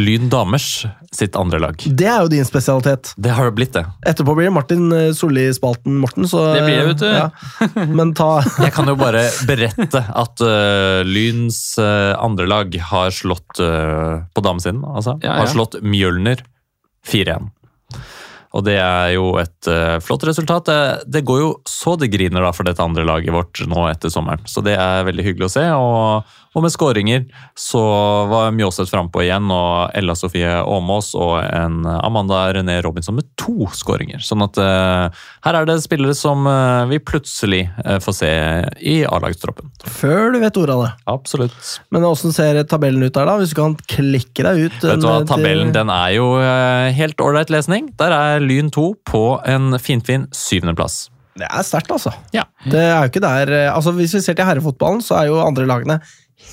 Lyn damers sitt andre lag. Det er jo din spesialitet. Det har det blitt, det. Etterpå blir det Martin eh, Solli-spalten, Morten. Så, Det blir det, vet du. Ja. Men ta *laughs* Jeg kan jo bare berette at uh, Lyns uh, andre lag har slått uh, på damesiden, altså. Ja, ja. Har slått Mjølner 4-1. Og det er jo et uh, flott resultat. Det, det går jo så det griner da for dette andre laget vårt nå etter sommeren. Så det er veldig hyggelig å se. Og, og med skåringer så var Mjåseth frampå igjen, og Ella Sofie Aamås og en Amanda René Robinson med to skåringer. Sånn at uh, her er det spillere som uh, vi plutselig får se i A-lagstroppen. før du vet ordet av det. Absolutt. Men åssen ser tabellen ut der, da? Hvis du kan klikke deg ut Vet du hva, Tabellen den er jo helt ålreit lesning. Der er Lyn 2 på en finfin syvendeplass. Det er sterkt, altså. Ja. Det er jo ikke der eh, altså Hvis vi ser til herrefotballen, så er jo andre lagene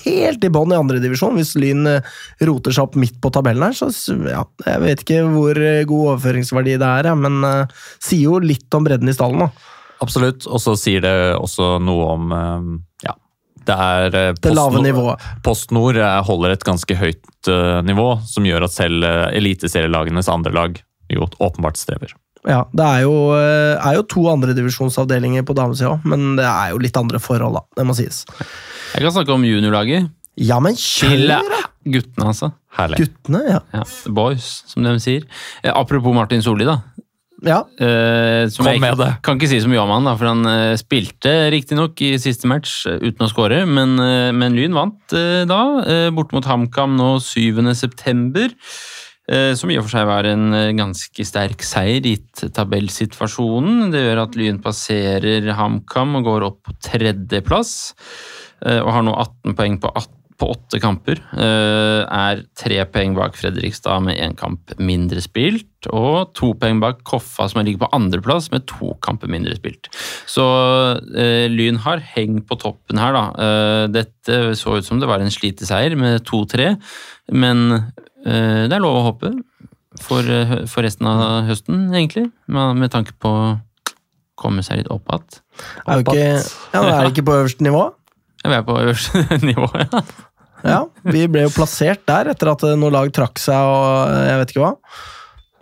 helt i bånn i andredivisjon. Hvis Lyn eh, roter seg opp midt på tabellen her, så ja, Jeg vet ikke hvor eh, god overføringsverdi det er, men uh, sier jo litt om bredden i stallen. da. Absolutt. Og så sier det også noe om uh, Ja. Det er Det lave PostNord- nivået. Eh, holder et ganske høyt nivå, som gjør at selv eliteserielagenes andre lag jo åpenbart strever. Ja, Det er jo, eh, er jo to andredivisjonsavdelinger på damesida òg, men det er jo litt andre forhold, da. Det må sies. Jeg kan snakke om juniorlaget. Ja, men kjør! Guttene, altså. Herlig. Guttene, ja. Ja, boys, som de sier. Eh, apropos Martin Solli, da. ja. Eh, som Kom jeg med det. kan ikke si så mye om han, da, for han eh, spilte riktignok i siste match uten å skåre, men, eh, men Lyn vant eh, da, eh, bort mot HamKam nå 7. eh, Som i og for seg var en eh, ganske sterk seier gitt tabellsituasjonen. Det gjør at Lyn passerer HamKam og går opp på tredjeplass. eh, Og har nå 18 poeng på 18 på åtte kamper. Er tre poeng bak Fredrikstad med én kamp mindre spilt. Og to poeng bak Koffa, som ligger på andreplass med to kamper mindre spilt. Så eh, Lyn har heng på toppen her, da. Dette så ut som det var en sliteseier med 2-3, men det er lov å håpe. For, eh, for resten av høsten, egentlig. Med, med tanke på å komme seg litt opp igjen. Er, ikke, ja, er det ikke på øverste nivå? Ja, Vi er på øverste *laughs* nivå, ja. Ja, vi ble jo plassert der etter at noen lag trakk seg og eh, jeg vet ikke hva.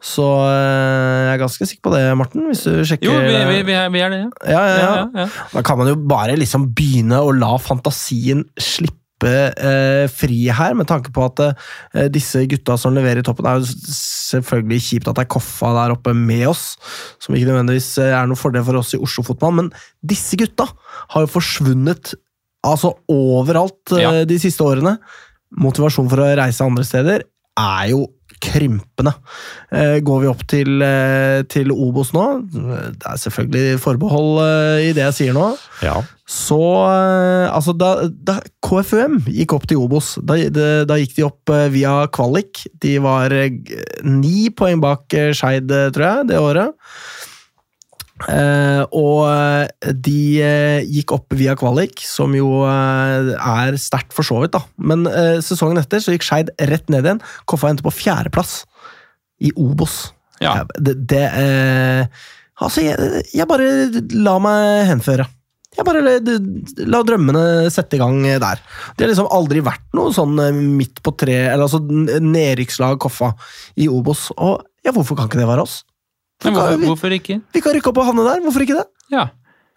Så eh, jeg er ganske sikker på det, Morten, hvis du sjekker Jo, vi, vi, vi, er, vi er det, ja. Ja, ja, ja. ja, ja. Da kan man jo bare liksom begynne å la fantasien slippe eh, fri her, med tanke på at eh, disse gutta som leverer i toppen, er jo selvfølgelig kjipt at det er Koffa der oppe med oss, som ikke nødvendigvis eh, er noen fordel for oss i Oslo-fotball, men disse gutta har jo forsvunnet altså overalt eh, Ja. de siste årene. Motivasjon for å reise andre steder er jo krympende. Eh, går vi opp til, eh, til Obos nå, det er selvfølgelig forbehold eh, i det jeg sier nå, Ja. så Altså, da, da KFUM gikk opp til Obos, da, da gikk de opp via kvalik. De var ni poeng bak Skeid, tror jeg, det året. Eh, og eh, de uh, gikk opp via kvalik, som jo uh, er sterkt for så vidt, da. Men sesongen etter så gikk Skeid rett ned igjen. Koffa endte på fjerdeplass i Obos. Ja. Det, det Altså, jeg, jeg bare la meg henføre. Jeg bare la, la drømmene sette i gang der. Det har liksom aldri vært noe sånn midt på tre Eller altså nedrykkslag Koffa i Obos. Og ja, hvorfor kan ikke det være oss? Men hvorfor, vi, hvorfor ikke? vi kan rykke opp og havne der, hvorfor ikke det? Ja,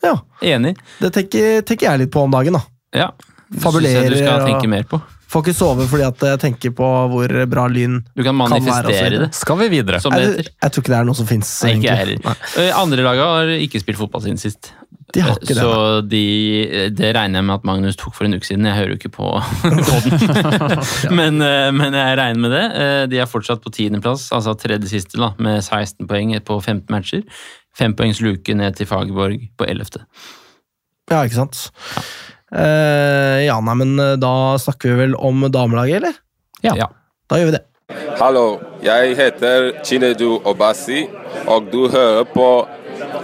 Ja, enig. Det tenker, tenker jeg litt på om dagen. da. Ja. Fabulerer jeg du skal og- tenke mer på. Får ikke sove fordi at jeg tenker på hvor bra Lyn Du kan Kan være manifestere det, Skal vi videre? som jeg, jeg tror ikke det er noe som fins. Andre laget har ikke spilt fotball siden sist. De har ikke det. Så de, det regner jeg med at Magnus tok for en uke siden. Jeg hører jo ikke på *laughs* koden. men, eh, men jeg regner med det. Eh, De er fortsatt på tiendeplass, altså tredje siste, da, med 16 poeng på 15 matcher. Fempoengs luke ned til Fagerborg på 11. Ja, ikke sant? Eh, ja, nei, men da snakker vi vel om damelaget, eller? Ja. Ja. Da gjør vi det. Hallo, jeg heter Chinedu Obasi, og du hører på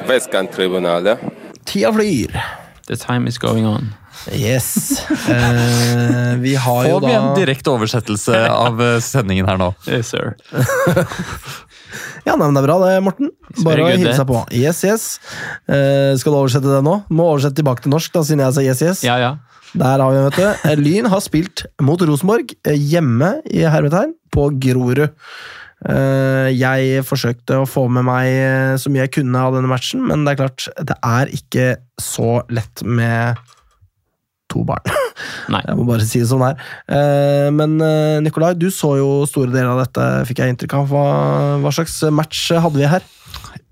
Vestkanttribunalet. Tida flyr. The time is going on. Yes. *laughs* Eh, vi har jo Får vi en direkte oversettelse av eh, sendingen her nå? Yes, sir. *laughs* Ja, nei, men Det er bra, det, Morten. Bare å that. seg på. Yes, yes. Eh, skal du oversette det nå? Må oversette tilbake til norsk, da, siden jeg sa yes, yes. Ja, ja. Der har vi, vet du. Eh, Lyn har spilt mot Rosenborg eh, hjemme i hermetegn på Grorud. Eh, Jeg forsøkte å få med meg eh, så mye jeg kunne av denne matchen, men det er klart, det er ikke så lett med to barn. *laughs* Nei. Jeg må bare si det som det er. Eh, Men Nikolai, du så jo store deler av dette, fikk jeg inntrykk av. Hva, hva slags match hadde vi her?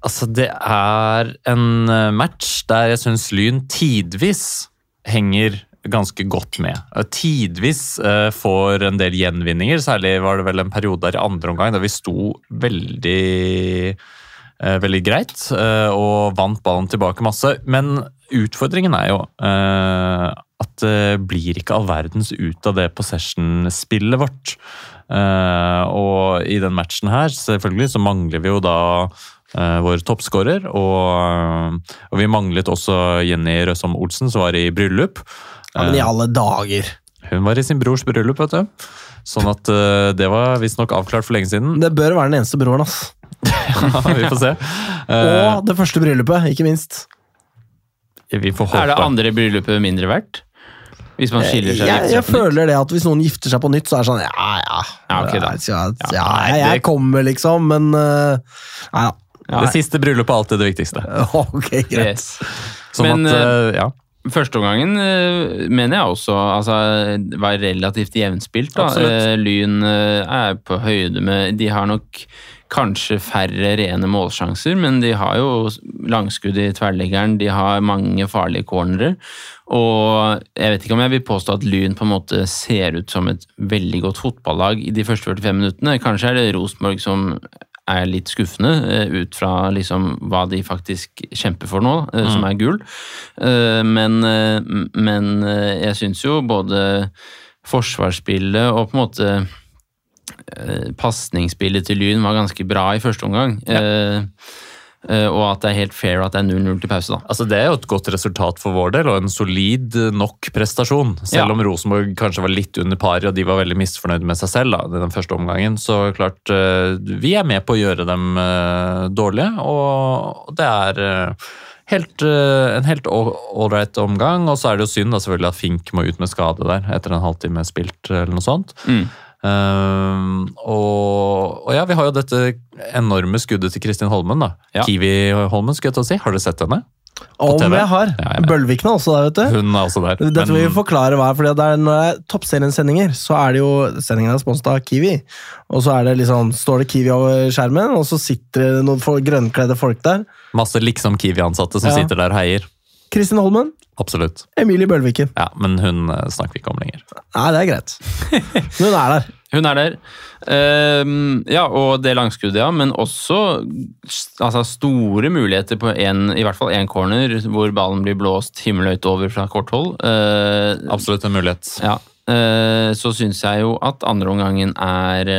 Altså, det er en match der jeg syns Lyn tidvis henger ganske godt med. Eh, Tidvis eh, får en del gjenvinninger, særlig var det vel en periode der i andre omgang da vi sto veldig eh, veldig greit og vant ballen tilbake masse. Men utfordringen er jo at det blir ikke all verdens ut av det possession-spillet vårt. Og i den matchen her, selvfølgelig, så mangler vi jo da vår toppskårer. Og vi manglet også Jenny Røsom Olsen, som var i bryllup. Ja, men i alle dager! Hun var i sin brors bryllup, vet du. Sånn at uh, det var visstnok avklart for lenge siden. Det bør være den eneste broren, ass. *laughs* vi får se. Uh, Og det første bryllupet, ikke minst. vi får håpe. Er det andre bryllupet mindre verdt? Hvis man skiller seg jeg, jeg føler det at hvis noen gifter seg på nytt, så er det sånn ja, ja. Ja, okay, da. Ja, ja, Ja, jeg, jeg kommer, liksom, men uh. Ja, Det siste bryllupet er alltid det viktigste. *laughs* Ok, greit. yes. Sånn Men, at, eh, ja. Førsteomgangen uh, mener jeg også altså, var relativt jevnspilt. Eh, Lyn eh, er på høyde med De har nok kanskje færre rene målsjanser, men de har jo langskudd i tverrliggeren, de har mange farlige cornere. Og jeg vet ikke om jeg vil påstå at Lyn på en måte ser ut som et veldig godt fotballag i de første 45 minuttene. Kanskje er det Rosenborg som er litt skuffende, eh, ut fra liksom hva de faktisk kjemper for nå, mm. som er gull. Eh, Men, eh, men eh, jeg syns jo både forsvarsspillet og på en måte eh, pasningsspillet til Lyn var ganske bra i første omgang. Eh, eh, Og at det er helt fair at det er 0-0 til pause, da. Altså Det er jo et godt resultat for vår del, og en solid nok prestasjon. Selv Ja. om Rosenborg kanskje var litt under paret og de var veldig misfornøyd med seg selv da, den første omgangen. Så klart, eh, vi er med på å gjøre dem eh, dårlige, og det er eh, helt, eh, en helt ålreit omgang. Og så er det jo synd da selvfølgelig at Fink må ut med skade der etter en halvtime spilt, eller noe sånt. Mm. Ehm, og, og ja, vi har jo dette enorme skuddet til Kristin Holmen. da. Ja. Kiwi-Holmen, skulle jeg til å si. Har dere sett henne? Om TV. jeg har. Ja, ja. Bølvikene er også der, vet du. Hun er også der. Dette må vi forklare hva er, fordi det er når det er toppserien-sendinger, så er det jo sendingen er sponset av Kiwi. Og så er det liksom, står det Kiwi over skjermen, og så sitter det noen folk- grønnkledde folk der. Masse liksom Kiwi-ansatte som Ja. sitter der og heier. Kristin Holmen, Absolutt. Emilie Bølviken. Ja, Men hun eh, snakker vi ikke om lenger. Nei, det er greit. *laughs* Hun er der. Hun er der. Uh, ja, og det langskuddet, ja. Men også altså, store muligheter på en, i hvert fall én corner, hvor ballen blir blåst himmelhøyt over fra kort hold. Uh, Absolutt en mulighet. ja. Uh, så syns jeg jo at andreomgangen er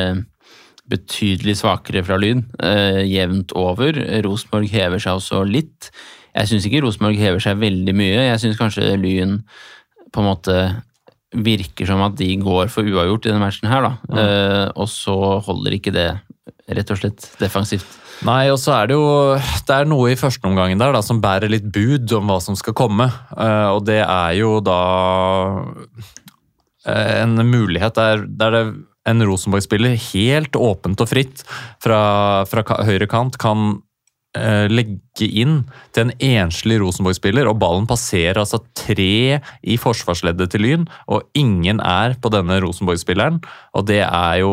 betydelig svakere fra Lyn. Eh, jevnt over. Rosenborg hever seg også litt. Jeg syns ikke Rosenborg hever seg veldig mye. Jeg syns kanskje Lyn på en måte virker som at de går for uavgjort i denne matchen her, da. Eh, og så holder ikke det, rett og slett, defensivt. Nei, og så er det jo Det er noe i førsteomgangen der da, som bærer litt bud om hva som skal komme. Uh, og det er jo da eh, en mulighet der, der det en Rosenborg-spiller helt åpent og fritt fra, fra høyre kant kan legge inn til en enslig Rosenborg-spiller, og ballen passerer altså tre i forsvarsleddet til Lyn, og ingen er på denne Rosenborg-spilleren. Og det er jo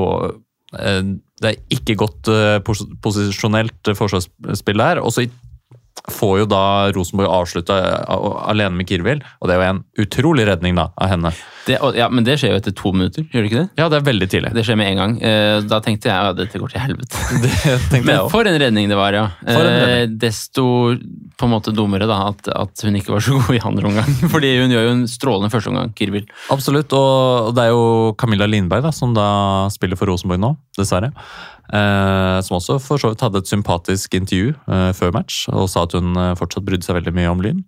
eh, Det er ikke godt eh, posisjonelt eh, forsvarsspill der. Og så i- får jo da Rosenborg avslutta alene med Kirvil, og det er jo en utrolig redning da av henne. Det, ja, men det skjer jo etter to minutter, gjør det ikke det? Ja, det er veldig tidlig. Det skjer med en gang. Eh, Da tenkte jeg ja, dette går til helvete. *laughs* Det tenkte jeg Men også. for en redning det var, ja. Eh, desto på en måte dummere da, at, at hun ikke var så god i andre omgang. *laughs* Fordi hun gjør jo en strålende første omgang, Kirbil. Absolutt, og det er jo Camilla Lindberg da, som da spiller for Rosenborg nå, dessverre. Eh, som også for så vidt hadde et sympatisk intervju eh, før match, og sa at hun eh, fortsatt brydde seg veldig mye om Lyn.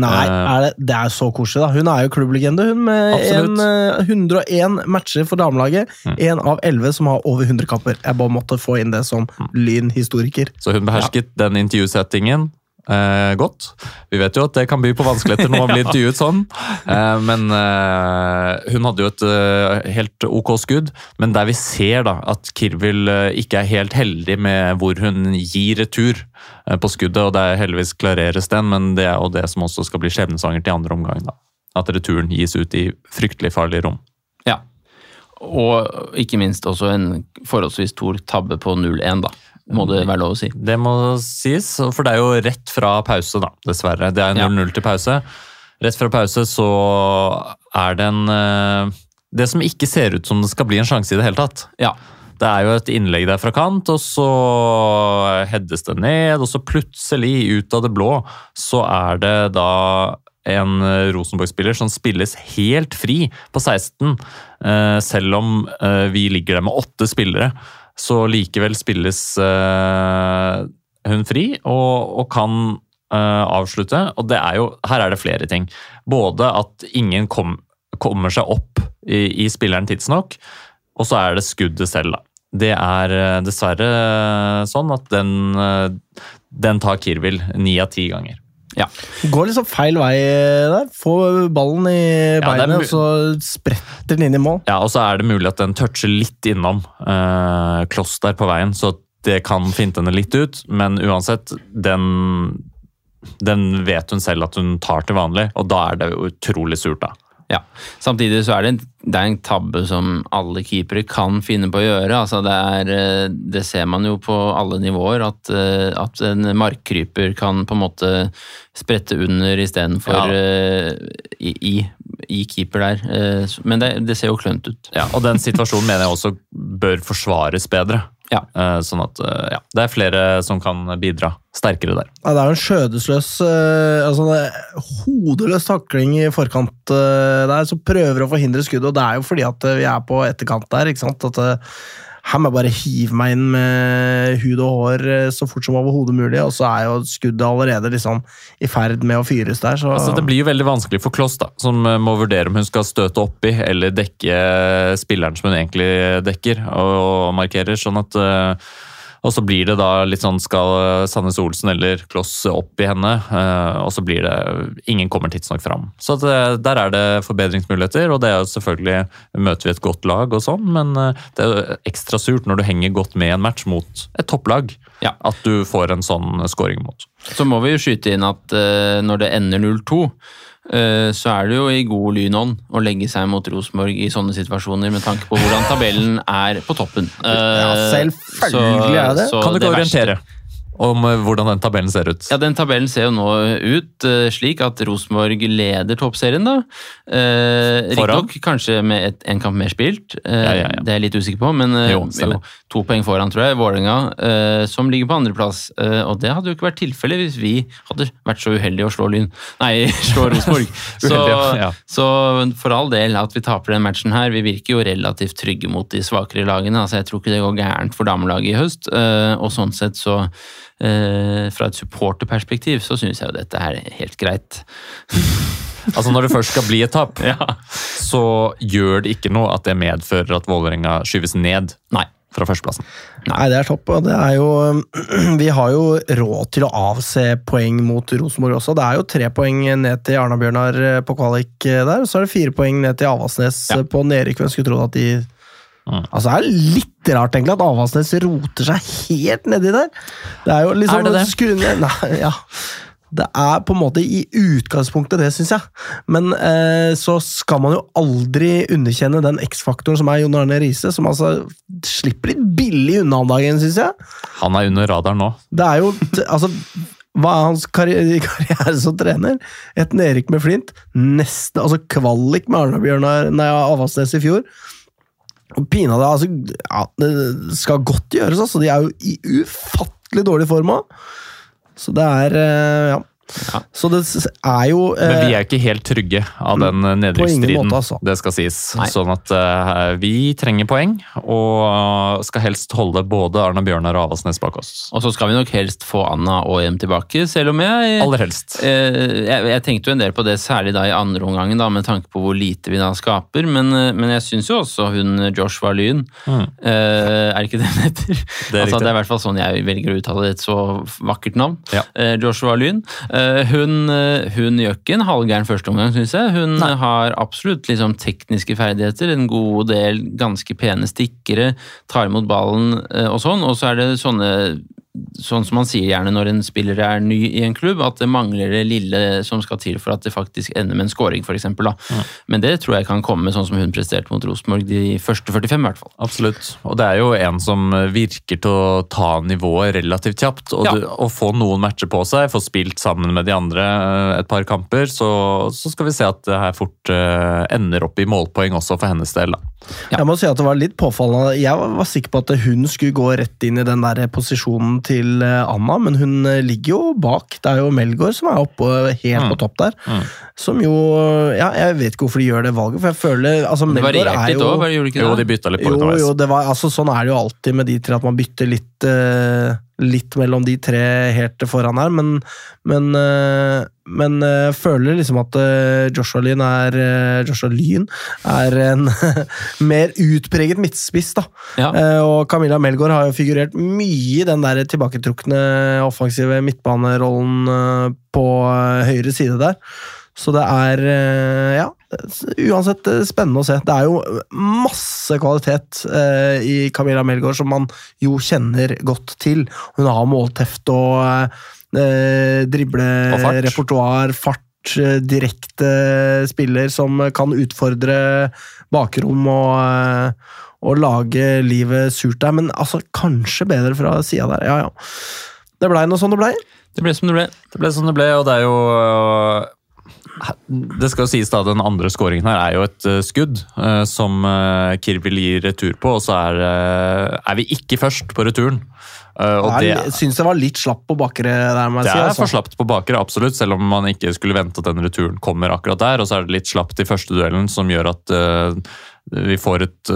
Nei, er det, det er så koselig, da. Hun er jo klubblegende, hun. Med en, eh, 101 matcher for damelaget. Mm. Av elleve som har over 100 kamper. Jeg bare måtte få inn det som Mm. Lyn-historiker. Så hun behersket den intervjusettingen eh, godt. Vi vet jo at det kan by på vanskeligheter når man blir *laughs* intervjuet sånn, eh, men eh, hun hadde jo et eh, helt ok skudd. Men der vi ser da at Kirvil eh, ikke er helt heldig med hvor hun gir retur eh, på skuddet, og det er heldigvis klareres den, men det er jo det som også skal bli skjebnesanger til andre omgang. da. At returen gis ut i fryktelig farlig rom. Ja. Og ikke minst også en forholdsvis stor tabbe på 0-1, da. Må det være lov å si. Det må sies, for det er jo rett fra pause, da, dessverre. Det er Ja. 0-0 til pause. Rett fra pause så er det en eh, Det som ikke ser ut som det skal bli en sjanse i det hele tatt. Ja. Det er jo et innlegg der fra kant, og så heades det ned, og så plutselig, ut av det blå, så er det da en Rosenborg-spiller som spilles helt fri på 16, eh, selv om eh, vi ligger der med åtte spillere. Så likevel spilles uh, hun fri, og, og kan uh, avslutte. Og er jo, her er det flere ting. Både at ingen kom, kommer seg opp i, i spilleren tidsnok, og så er det skuddet selv, da. Det er eh, dessverre sånn at den, den tar Kirvil ni av ti ganger. Ja. Går liksom feil vei der. Få ballen i beinet, ja, og så spretter den inn i mål. Ja, og så er det mulig at den toucher litt innom eh, Kloss der på veien, så det kan finte henne litt ut, men uansett, den, den vet hun selv at hun tar til vanlig, og da er det utrolig surt, da. Ja. Samtidig så er det, det er en tabbe som alle keepere kan finne på å gjøre. Altså det, er, eh, det ser man jo på alle nivåer, at, eh, at en markkryper kan på en måte sprette under istedenfor Ja. uh, i, i, i keeper der. Men det, det ser jo klønt ut. Ja, og den situasjonen mener jeg også bør forsvares bedre. Ja. Eh, sånn at eh, ja, det er flere som kan bidra sterkere der. Ja, det er jo en skjødesløs eh, altså er Hodeløs takling i forkant der, som prøver å forhindre skuddet. Og det er jo fordi at vi er på etterkant der. ikke sant? At Her må jeg bare hive meg inn med hud og hår eh, så fort som overhodet mulig, og så er jo skuddet allerede liksom i ferd med å fyres der. Så Altså, det blir jo veldig vanskelig for Kloss, da, som eh, må vurdere om hun skal støte oppi eller dekke spilleren som hun egentlig dekker og, markerer. sånn at eh, og så blir det da litt sånn skal Sandnes Olsen eller Kloss opp i henne, eh, og så blir det Ingen kommer tidsnok fram. Så eh, der er det forbedringsmuligheter, og det er jo selvfølgelig Møter vi et godt lag og sånn, men eh, det er jo ekstra surt når du henger godt med i en match mot et topplag, Ja. at du får en sånn scoring mot. Så må vi jo skyte inn at eh, når det ender 0-2, eh, så er det jo i god lynånd å legge seg mot Rosenborg i sånne situasjoner, med tanke på hvordan tabellen er på toppen. Eh, Ja, selvfølgelig er det Kan du ikke orientere om eh, hvordan den tabellen ser ut? Ja, Den tabellen ser jo nå ut eh, slik at Rosenborg leder toppserien. da. Eh, Riktignok kanskje med et, en kamp mer spilt, eh, Ja, ja, ja. det er jeg litt usikker på. Men jo, Jo. To poeng foran, tror jeg. Vålerenga, eh, som ligger på andreplass. Eh, og det hadde jo ikke vært tilfellet hvis vi hadde vært så uheldige å slå Lyn. Nei, *laughs* slå Rosenborg. *laughs* så, ja. så for all del at vi taper den matchen her. Vi virker jo relativt trygge mot de svakere lagene. altså Jeg tror ikke det går gærent for damelaget i høst. eh, og sånn sett så eh, Fra et supporterperspektiv så syns jeg jo dette er helt greit. *laughs* Altså Når det først skal bli et tap, Ja. så gjør det ikke noe at det medfører at Vålerenga skyves ned Nei. Fra førsteplassen. Nei, det er topp. og det er jo, *clears throat* Vi har jo råd til å avse poeng mot Rosenborg også. Det er jo tre poeng ned til Arna-Bjørnar eh, på kvalik eh, der, og så er det fire poeng ned til Avaldsnes Ja. eh, på nedrykk. Jeg skulle trodd at de Mm. Altså, Det er litt rart egentlig at Avaldsnes roter seg helt nedi der. Det er jo liksom Er det det? skru ned- Nei, ja. Det er på en måte i utgangspunktet det, syns jeg. Men eh, så skal man jo aldri underkjenne den X-faktoren som er Jon Arne Riise, som altså slipper litt billig unna om dagen, syns jeg. Han er under radaren nå. Det er jo Altså, Hva er hans karri *laughs* karriere som trener? Et Erik med Flint. Neste, altså kvalik med Arna-Bjørnar Nei, Avaldsnes i fjor. Og pinadø, altså ja, Det skal godt gjøres, altså. De er jo i ufattelig dårlig form òg. Så det er eh, Ja. Ja. Så det er jo Men vi eh, er ikke helt trygge av den ingen nedrykksstriden. altså. Det skal sies. Nei. Sånn at eh, vi trenger poeng, og skal helst holde både Arna Bjørnar og Avaldsnes bak oss. Og så skal vi nok helst få Anna og EM tilbake, selv om jeg Aller helst. Eh, jeg, jeg tenkte jo en del på det, særlig da i andre omgangen, da, med tanke på hvor lite vi da skaper. Men, eh, men jeg syns jo også hun Joshua Lyn Mm. eh, Er det ikke det hun heter? Det er altså, det er i hvert fall sånn jeg velger å uttale et så vakkert navn. Ja. Eh, Joshua Lyn. Eh, hun, eh, hun gjør ikke en halvgæren førsteomgang, syns jeg. Hun Nei. har absolutt liksom, tekniske ferdigheter, en god del ganske pene stikkere, tar imot ballen eh, og sånn. Og så er det sånne Sånn som man sier gjerne når en spiller er ny i en klubb, at det mangler det lille som skal til for at det faktisk ender med en scoring, f.eks. Men det tror jeg kan komme sånn som hun presterte mot Rosenborg de første 45, i hvert fall. Absolutt. Og det er jo en som virker til å ta nivået relativt kjapt. Og Ja. du, og få noen matcher på seg, få spilt sammen med de andre eh, et par kamper, så, så skal vi se at det her fort uh, ender opp i målpoeng også for hennes del. Da. Jeg må si at det var litt påfallende. Jeg var, var sikker på at hun skulle gå rett inn i den der posisjonen til eh, Anna, men hun eh, ligger jo bak. Det er jo Melgaard som er oppe helt Mm. på topp der. Mm. Som jo Ja, jeg vet ikke hvorfor de gjør det valget, for jeg føler altså, Det Melgaard er jo gjorde det Jo, de bytta litt på jo, jo, det var, altså, sånn er det jo alltid med de tre, at man bytter litt, uh, litt mellom de tre helt foran her, men, men, eh, men eh, jeg føler liksom at eh, Joshua Lyn er, eh, Joshua Lyn er en *laughs* mer utpreget midtspiss, da. Ja. Og Camilla Melgaard har jo figurert mye i den der tilbaketrukne offensive midtbanerollen på høyre side der. Så det er ja, uansett spennende å se. Det er jo masse kvalitet i Camilla Melgaard som man jo kjenner godt til. Hun har målteft og eh, Og fart. fart, eh, direkte spiller som kan utfordre bakrom og, eh, og lage livet surt der. Men altså, kanskje bedre fra sida der. Ja, ja. Det blei noe sånn det blei. Det ble som det ble. Det ble som det ble, og det er jo Det skal sies da, Den andre skåringen her er jo et øh, skudd uh, som uh, Kirbil gir retur på, og så er, uh, er vi ikke først på returen. Uh, og det, Jeg syns det var litt slapp på bakre der, jeg det si. er altså. for slapt på bakre, absolutt, selv om man ikke skulle vente at den returen kommer akkurat der. Og så er det litt slapt i første duellen, som gjør at vi får et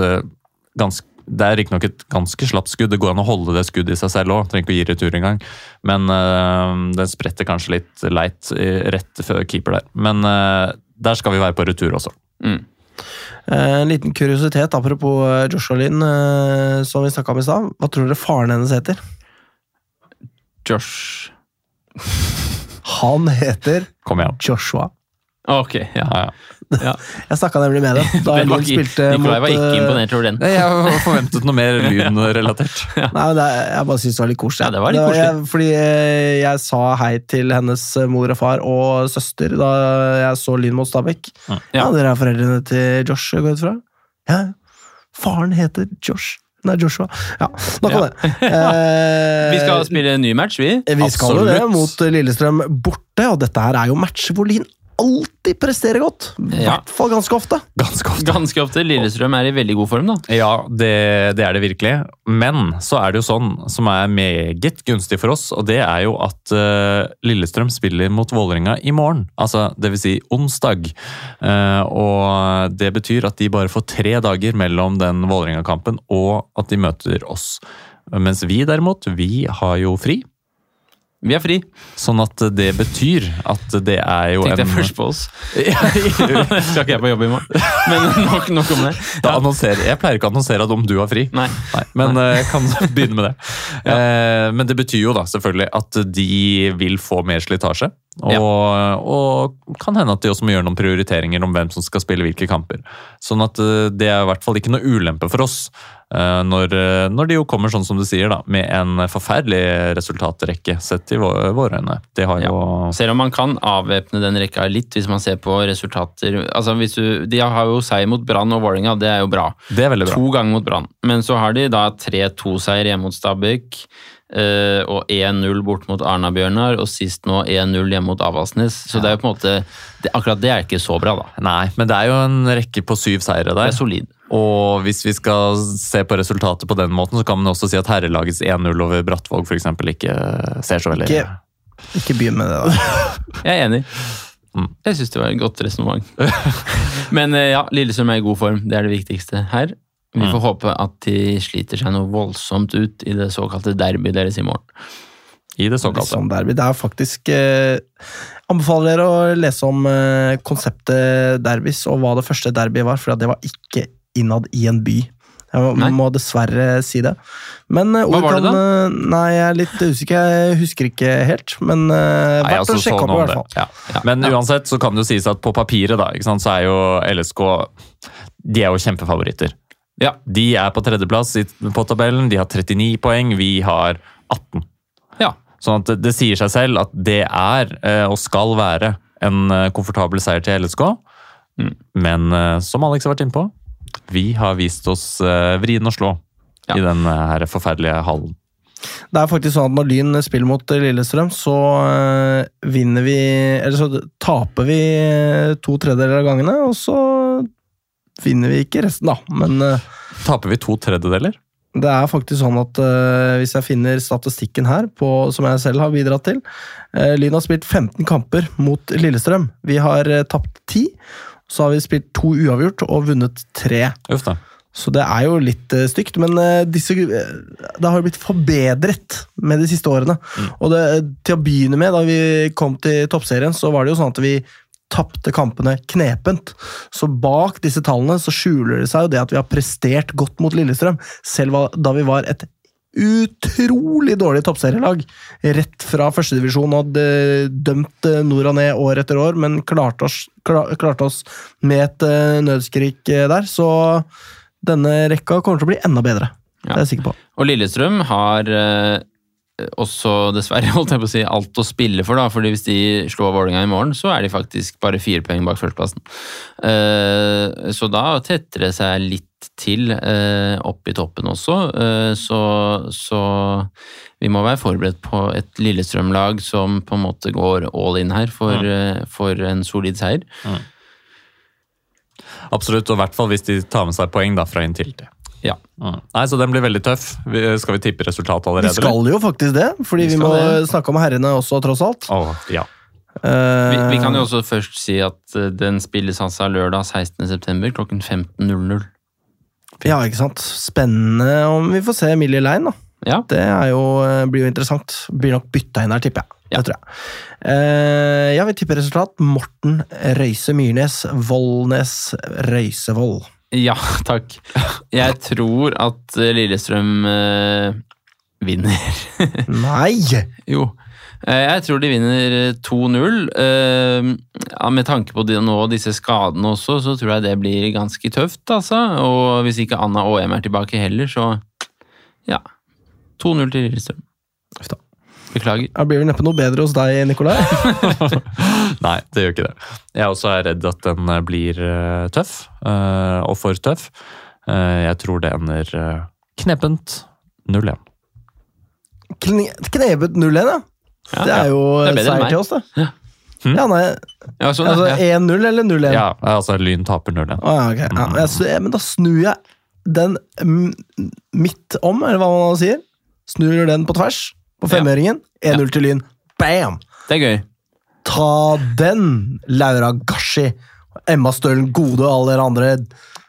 ganske det er riktignok et ganske slapt skudd. Det går an å holde det skuddet i seg selv òg. Trenger ikke å gi retur engang. Men øh, den spretter kanskje litt leit rett før keeper der. Men øh, der skal vi være på retur også. Mm. Eh, En liten kuriositet apropos eh, Joshua Lynn, eh, som vi snakka om i stad. Hva tror dere faren hennes heter? Josh Han heter Kom igjen. Joshua. Ok, ja. Ja, ja. Ja. *laughs* Jeg snakka nemlig med dem da Lyn spilte Nikolai var ikke eh, imponert over den. Nei, Jeg forventet noe mer lynrelatert. *laughs* Nei, men det, Jeg bare syntes det var litt koselig. Ja, det var litt koselig. Jeg, fordi eh, jeg sa hei til hennes eh, mor og far og søster da jeg så Lyn mot Stabæk. Ja. Ja, dere er foreldrene til Josh, går jeg ut fra? Ja. Faren heter Josh. Nei, Joshua. Ja, nok om Ja. det. Eh, *laughs* Vi skal spille en ny match, vi. Vi skal jo det mot Lillestrøm borte, og dette her er jo matcher hvor Lyn alltid presterer godt. I Ja. hvert fall ganske ofte. Ganske ofte. Ganske ofte. Lillestrøm er i veldig god form, da. Ja, det, det er det virkelig. Men så er det jo sånn som er meget gunstig for oss, og det er jo at uh, Lillestrøm spiller mot Vålerenga i morgen. Altså, det vil si onsdag. Uh, og det betyr at de bare får tre dager mellom den Vålerenga-kampen og at de møter oss. Mens vi derimot, vi har jo fri. Vi er fri. Sånn at det betyr at det er jo Tenkte jeg først på oss. *laughs* Ja, *laughs* Skal ikke jeg på jobb i morgen. *laughs* Men nok, nok om det. Da annonserer, jeg pleier ikke å annonsere at om du har fri. Nei. Nei, men Nei. jeg kan begynne med det. Eh, men det betyr jo da selvfølgelig at de vil få mer slitasje. Og, og kan hende at de også må gjøre noen prioriteringer om hvem som skal spille hvilke kamper. Sånn at eh, det er i hvert fall ikke noe ulempe for oss. Eh, Når, eh, når de jo kommer sånn som du sier da, med en forferdelig resultatrekke sett i våre, våre øyne. Det har jo Selv om man kan avvæpne den rekka litt hvis man ser på resultater. Altså hvis du, De har jo seier mot Brann og Vålerenga, det er jo bra. Det er veldig bra. To ganger mot Brann. Men så har de da 3-2-seier hjemme mot Stabæk. eh, og 1-0 bort mot Arna-Bjørnar, og sist nå 1-0 hjemme mot Avaldsnes. Så det er jo på en måte det, Akkurat det er ikke så bra, da. Nei, men det er jo en rekke på syv seire Det er solid. Og hvis vi skal se på resultatet på den måten, så kan man også si at herrelagets 1-0 over Brattvåg f.eks. ikke ser så veldig Ikke- Ikke begynn med det, da. *laughs* Jeg er enig. Mm. Jeg syns det var et godt resonnement. *laughs* Men eh, ja, Lillesund er i god form. Det er det viktigste her. Vi Mm. får håpe at de sliter seg noe voldsomt ut i det såkalte derby deres i morgen. i det såkalte. sånn derby. Det er faktisk eh, Anbefaler dere å lese om eh, konseptet derbys og hva det første derbyet var, for det var ikke innad i en by. Jeg må, Nei. må dessverre si det. Men uh, Hva var det kan, eh, Nei, jeg er litt usikker. Jeg husker ikke helt. Men uh, Nei, verdt altså, å sjekke så opp, i hvert fall. Ja. Ja. Men Ja. uansett så kan det jo sies at på papiret da, ikke sant, så er jo LSK De er jo kjempefavoritter. Ja, De er på tredjeplass på tabellen, de har 39 poeng, vi har 18. ja. Sånn at det, det sier seg selv at det er, og skal være, en komfortabel seier til LSK. Mm. Men som Alex har vært inne på, vi har vist oss uh, vrien å slå Ja. i den eh, her forferdelige hallen. Det er faktisk sånn at når Lyn spiller mot eh, Lillestrøm, så eh, vinner vi Eller så taper vi eh, to tredjedeler av gangene, og så vinner vi ikke resten, da. Men eh, Taper vi to tredjedeler? det er faktisk sånn at uh, hvis jeg finner statistikken her, på, som jeg selv har bidratt til uh, Lyn har spilt 15 kamper mot Lillestrøm. Vi har uh, tapt 10. Så har vi spilt to uavgjort og vunnet tre. Uff da. Så det er jo litt eh, stygt, men eh, disse, eh, det har jo blitt forbedret med de siste årene. Og det, til å begynne med, da vi kom til toppserien, så var det jo sånn at vi tapte kampene knepent. Så bak disse tallene så skjuler det seg jo det at vi har prestert godt mot Lillestrøm, selv da vi var et utrolig dårlig toppserielag. Rett fra førstedivisjon og dømt eh, nord og ned år etter år, men klarte oss, kla- klarte oss med et eh, nødskrik eh, der. Så denne rekka kommer til å bli enda bedre. Det er jeg sikker på. Og Lillestrøm har også, dessverre, *laughs* holdt jeg på å si, alt å spille for. da, fordi Hvis de slår Vålerenga i morgen, så er de faktisk bare fire poeng bak førsteplassen. Eh, så da tetter det seg litt til eh, opp i toppen også. Eh, så, så vi må være forberedt på et Lillestrøm-lag som på en måte går all in her for, eh, for en solid seier. Absolutt, og i hvert fall hvis de tar med seg poeng da, fra Intility. Ja. Mm. Nei, så den blir veldig tøff. Vi, skal vi tippe resultatet allerede? Vi skal jo faktisk det, fordi Vi vi, må det. snakke om herrene også, tross alt. Oh, ja. Vi, vi kan jo Eh, også først si at eh, den spilles altså lørdag 16.9. klokken 15.00. Ja, ikke sant. Spennende om vi får se Emilie Lein, da. Ja. Det er jo, eh, blir jo interessant. Blir nok bytta inn her, tipper jeg. Ja. Det tror jeg. Uh, ja, vi tipper resultat. Morten Røise Myrnes, Voldnes Røisevold. Ja, *laughs* takk. Jeg tror at eh, Lillestrøm eh, vinner. *laughs* Nei! jo. Eh, Jeg tror de vinner eh, 2-0. Eh, ja, med tanke på de, nå disse skadene også, så tror jeg det blir ganske tøft, altså. Og hvis ikke Anna og Em er tilbake heller, så ja. 2-0 til Lillestrøm. Uff da. Beklager. Det blir vel neppe noe bedre hos deg, Nikolai. *laughs* Nei, det gjør ikke det. Jeg også er redd at den eh, blir eh, tøff, eh, og for tøff. Jeg tror det ender knepent 0-1. Kne- Knebet 0-1, ja. Ja, Det er jo Det er seier til oss, det. Ja. Hm? Ja, nei, Ja, sånn, altså ja. 1-0 eller 0-1? Ja, altså Lyn taper 0-1. Å, ja, ok. ja, men, da snur jeg den mm, midt om, eller hva man sier. Snur den på tvers, på femøringen. 1-0 til Lyn. Bam! Det er gøy. Ta den, Laura Gashi! Emma Stølen Gode og alle dere andre.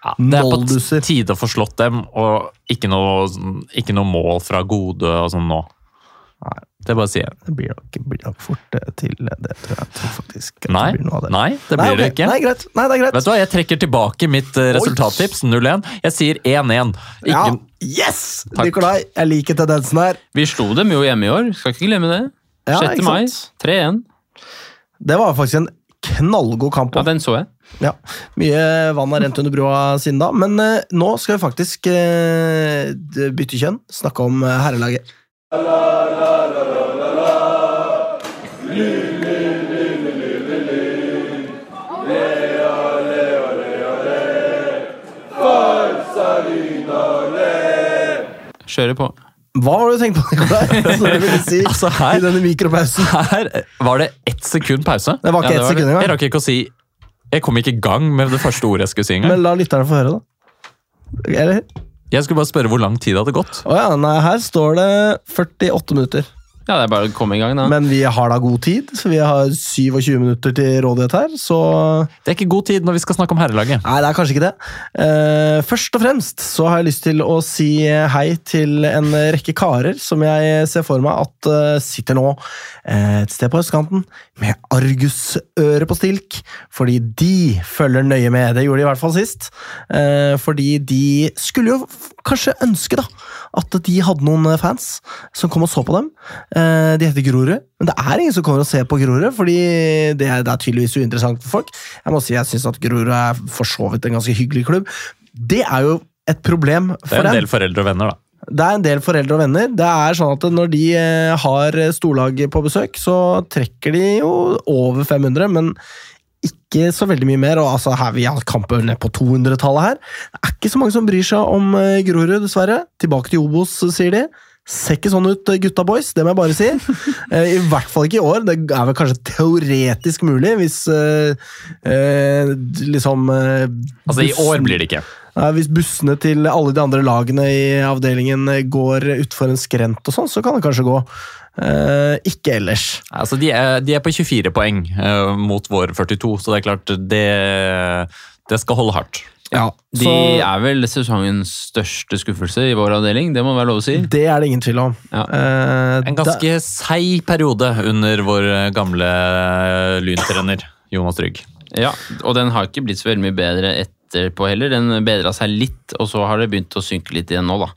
Ja, det er på tide å få slått dem, og ikke noe, ikke noe mål fra gode og sånn nå. Det bare sier jeg. Det blir nok, blir nok fort eh, til det, tror jeg. tror faktisk. Nei, det blir noe av det. nei, det blir Nei, okay. det ikke. Nei, greit. Nei, det er greit. Vet du hva, Jeg trekker tilbake mitt eh, resultattips 0-1. Jeg sier 1-1. Ja, yes! Takk. Nikolai, jeg liker tendensen her. Vi slo dem jo hjemme i år, skal ikke glemme det. Ja, 6. ikke mai, 3-1. Det var faktisk en knallgod kamp. Ja, den så jeg. Ja, Mye vann har rent under broa siden da, men uh, nå skal vi faktisk uh, bytte kjønn. Snakke om herrelaget. Kjører på. Hva har du tenkt på, Nikolai? *laughs* Du si Altså, her- i denne mikropausen? Her var det ett sekund pause. Det var ikke Ja, ett sekund sekund Jeg engang. rakk ikke å si Jeg kom ikke i gang med det første ordet jeg skulle si engang. Men la lytterne få høre, da. Eller? Jeg skulle bare spørre hvor lang tid det hadde gått. Oh ja, nei, her står det 48 minutter. Ja, det er bare å komme i gang, da. Men vi har da god tid. så Vi har 27 minutter til rådighet her, så Det er ikke god tid når vi skal snakke om herrelaget. Nei, det er kanskje ikke det. Eh, først og fremst så har jeg lyst til å si hei til en rekke karer som jeg ser for meg at eh, sitter nå eh, et sted på østkanten med argusøre på stilk, fordi de følger nøye med. Det gjorde de i hvert fall sist. Fordi de skulle jo kanskje ønske da, at de hadde noen fans som kom og så på dem. Eh, de heter Grorud, men det er ingen som kommer og ser på Grorud, fordi det er, det er tydeligvis uinteressant for folk. Jeg må si jeg syns at Grorud er for så vidt en ganske hyggelig klubb. Det er jo et problem for dem. Det er en dem. del foreldre og venner, da. Det er en del foreldre og venner. Det er sånn at Når de eh, har storlag på besøk, så trekker de jo over 500, men ikke så veldig mye mer. og altså her Vi har kamper ned på 200-tallet her. Det er ikke så mange som bryr seg om eh, Grorud, dessverre. Tilbake til Obos, sier de. Ser ikke sånn ut, eh, gutta boys, det må jeg bare si. *laughs* Eh, I hvert fall ikke i år. Det er vel kanskje teoretisk mulig, hvis eh, eh, liksom eh, Altså, I år blir det ikke. Hvis bussene til alle de andre lagene i avdelingen går utfor en skrent, og sånn, så kan det kanskje gå. Eh, ikke ellers. Altså, de, er, de er på 24 poeng uh, mot vår 42, så det er klart det, det skal holde hardt. Ja, De så er vel sesongens største skuffelse i vår avdeling, det må være lov å si. det er det ingen tvil om. Ja. Uh, En ganske seig periode under vår gamle lyntrener Jonas Trygg. Ja, og den har ikke blitt så veldig mye bedre etterpå heller. Den bedra seg litt, og så har det begynt å synke litt igjen nå, da.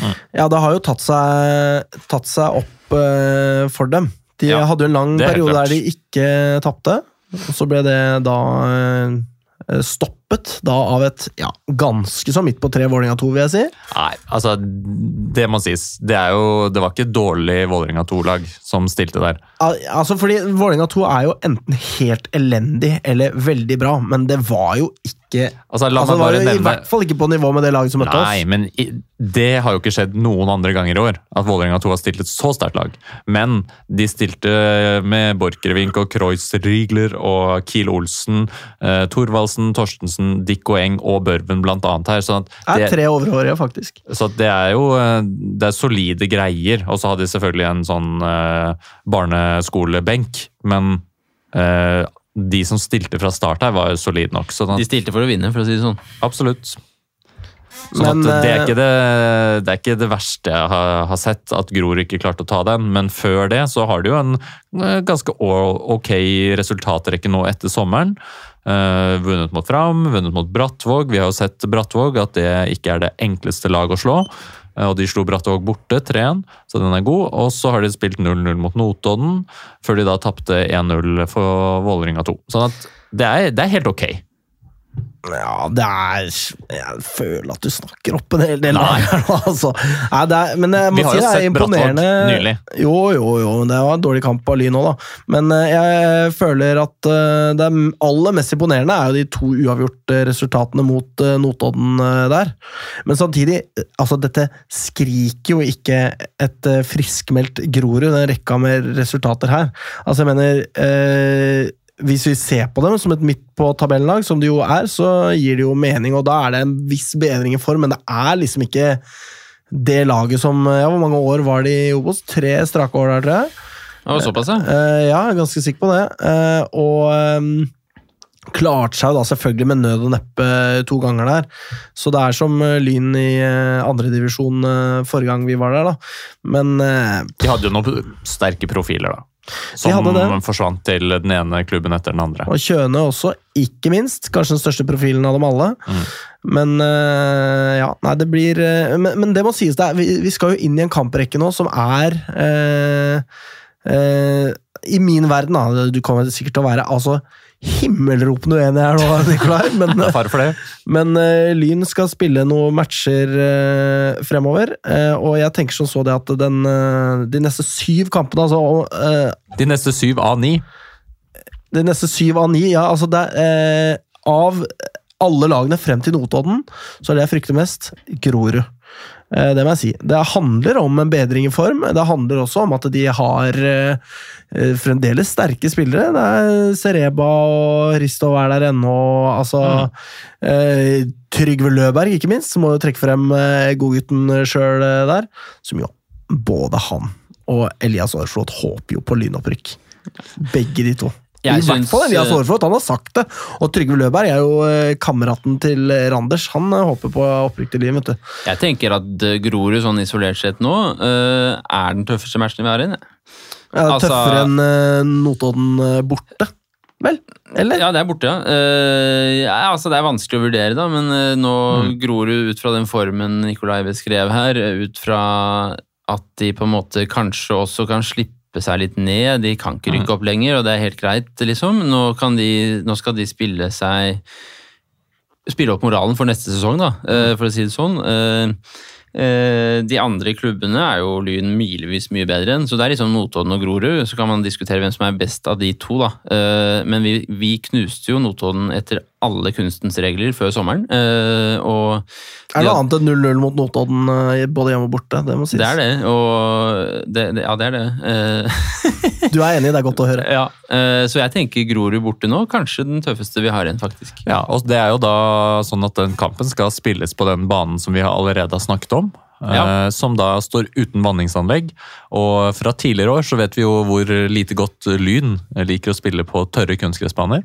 Da, ja, det har jo tatt seg, tatt seg opp uh, for dem. De Ja, hadde jo en lang er periode der de ikke tapte, og så ble det da eh, stoppet da av et ja, ganske så midt på tre Vålerenga 2, vil jeg si. Nei, altså, det må sies. Det, er jo, det var ikke et dårlig Vålerenga 2-lag som stilte der. Al altså fordi Vålerenga 2 er jo enten helt elendig eller veldig bra, men det var jo ikke Altså, la altså, meg bare jo i hvert fall ikke på nivå med det laget som møtte oss. Nei, men i, det har jo ikke skjedd noen andre ganger i år. At Vålerenga 2 har stilt et så sterkt lag. Men de stilte med Borchgrevink og Kreuz Riegler og Kiel Olsen, eh, Thorvaldsen, Torstensen, Dick og Eng og Børven annet her. Sånn at Det er tre overhårige, faktisk. så det er jo eh, det er solide greier. Og så hadde de selvfølgelig en sånn eh, barneskolebenk, men eh, de som stilte fra start her, var jo solide nok. Sånn De stilte for å vinne, for å si det sånn. absolutt. Sånn Men, at det, er eh, ikke det, det er ikke det verste jeg har, har sett, at Grorud ikke klarte å ta den. Men før det så har de jo en eh, ganske ok resultatrekke nå etter sommeren. Eh, vunnet mot Fram, vunnet mot Brattvåg. Vi har jo sett Brattvåg at det ikke er det enkleste lag å slå. Eh, og de slo Brattvåg borte 3-1, så den er god. Og så har de spilt 0-0 mot Notodden, før de da tapte 1-0 for Vålerenga 2. Sånn at det er, det er helt ok. Ja, det er Jeg føler at du snakker opp en hel del her nå, altså. Nei, det er, men jeg må si det er imponerende. nylig. Jo, jo, jo. Det var en dårlig kamp av Lyn òg, da. Men eh, jeg føler at eh, det er aller mest imponerende er jo de to uavgjorte resultatene mot eh, Notodden der. Men samtidig, altså dette skriker jo ikke et friskmeldt Grorud, den rekka med resultater her. Altså, jeg mener eh, hvis vi ser på dem som et midt på tabellag, som det jo er, så gir det jo mening, og da er det en viss bedring i form, men det er liksom ikke det laget som ja, Hvor mange år var de i Obos? Tre strake år der, tror jeg. Det var såpass, ja. Eh, ja, jeg er ganske sikker på det. Eh, og klarte seg da selvfølgelig med nød og neppe to ganger der. Så det er som eh, Lyn i andredivisjon forrige gang vi var der, da. Men eh, De hadde jo noen sterke profiler, da. Som de forsvant til den ene klubben etter den andre. Og Kjøne også, ikke minst. Kanskje den største profilen av dem alle. Mm. Men eh, ja, nei, det blir eh, men, men det må sies, det er, vi, vi skal jo inn i en kamprekke nå som er eh, eh, I min verden, da, du kommer sikkert til å være altså himmelropende uenig her nå, *laughs* Nikolai, men, men uh, Lyn skal spille noen matcher uh, fremover. Uh, og jeg tenker som så det at den, de neste syv kampene altså, De neste syv av ni. de neste syv av ni, ja, altså det er Av alle lagene frem til Notodden, så er det jeg frykter mest, Grorud. Eh, Det må jeg si. Det handler om en bedring i form. Det handler også om at de har eh, eh, fremdeles sterke spillere. Det er Sereba og Ristov er der ennå. Altså, mm. Trygve Løberg, ikke minst, som må jo trekke frem godgutten sjøl der. Som jo både han og Elias Aarflot håper jo på lynopprykk. Begge de to. Jeg I hvert fall Elias har Aarflot, han har sagt det. Og Trygve Løberg er jo eh, kameraten til Randers. Han eh, håper på opprykk til liv. vet du. Jeg tenker at eh, Grorud sånn isolert sett nå eh, er den tøffeste matchen vi har inne. Ja, Altså- tøffere enn eh, Notodden eh, borte, vel? Eller? Ja, det er borte, ja. Uh, ja. Altså, det er vanskelig å vurdere, da, men uh, nå Mm. Grorud ut fra den formen Nikolai beskrev her, eh, ut fra at de på en måte kanskje også kan slippe seg litt ned, de kan ikke rykke opp lenger, og det er helt greit, liksom. Nå, kan de, nå skal de spille seg Spille opp moralen for neste sesong, da, eh, for å si det sånn. Eh, De andre klubbene er jo Lyn milevis mye bedre enn, så det er liksom Notodden og Grorud. Så kan man diskutere hvem som er best av de to, da. Eh, Men vi, vi knuste jo Notodden etter alle kunstens regler før sommeren. eh, Og Er det noe annet enn 0-0 mot Notodden både hjemme og borte? Det må sies. det er det, og det, det, Ja, det er det. *laughs* Du er enig, det er godt å høre. Ja, eh, Så jeg tenker Grorud borte nå, kanskje den tøffeste vi har igjen, faktisk. Ja, og det er jo da sånn at den kampen skal spilles på den banen som vi allerede har snakket om. Ja. eh, Som da står uten vanningsanlegg. Og fra tidligere år så vet vi jo hvor lite godt Lyn liker å spille på tørre kunstgressbaner.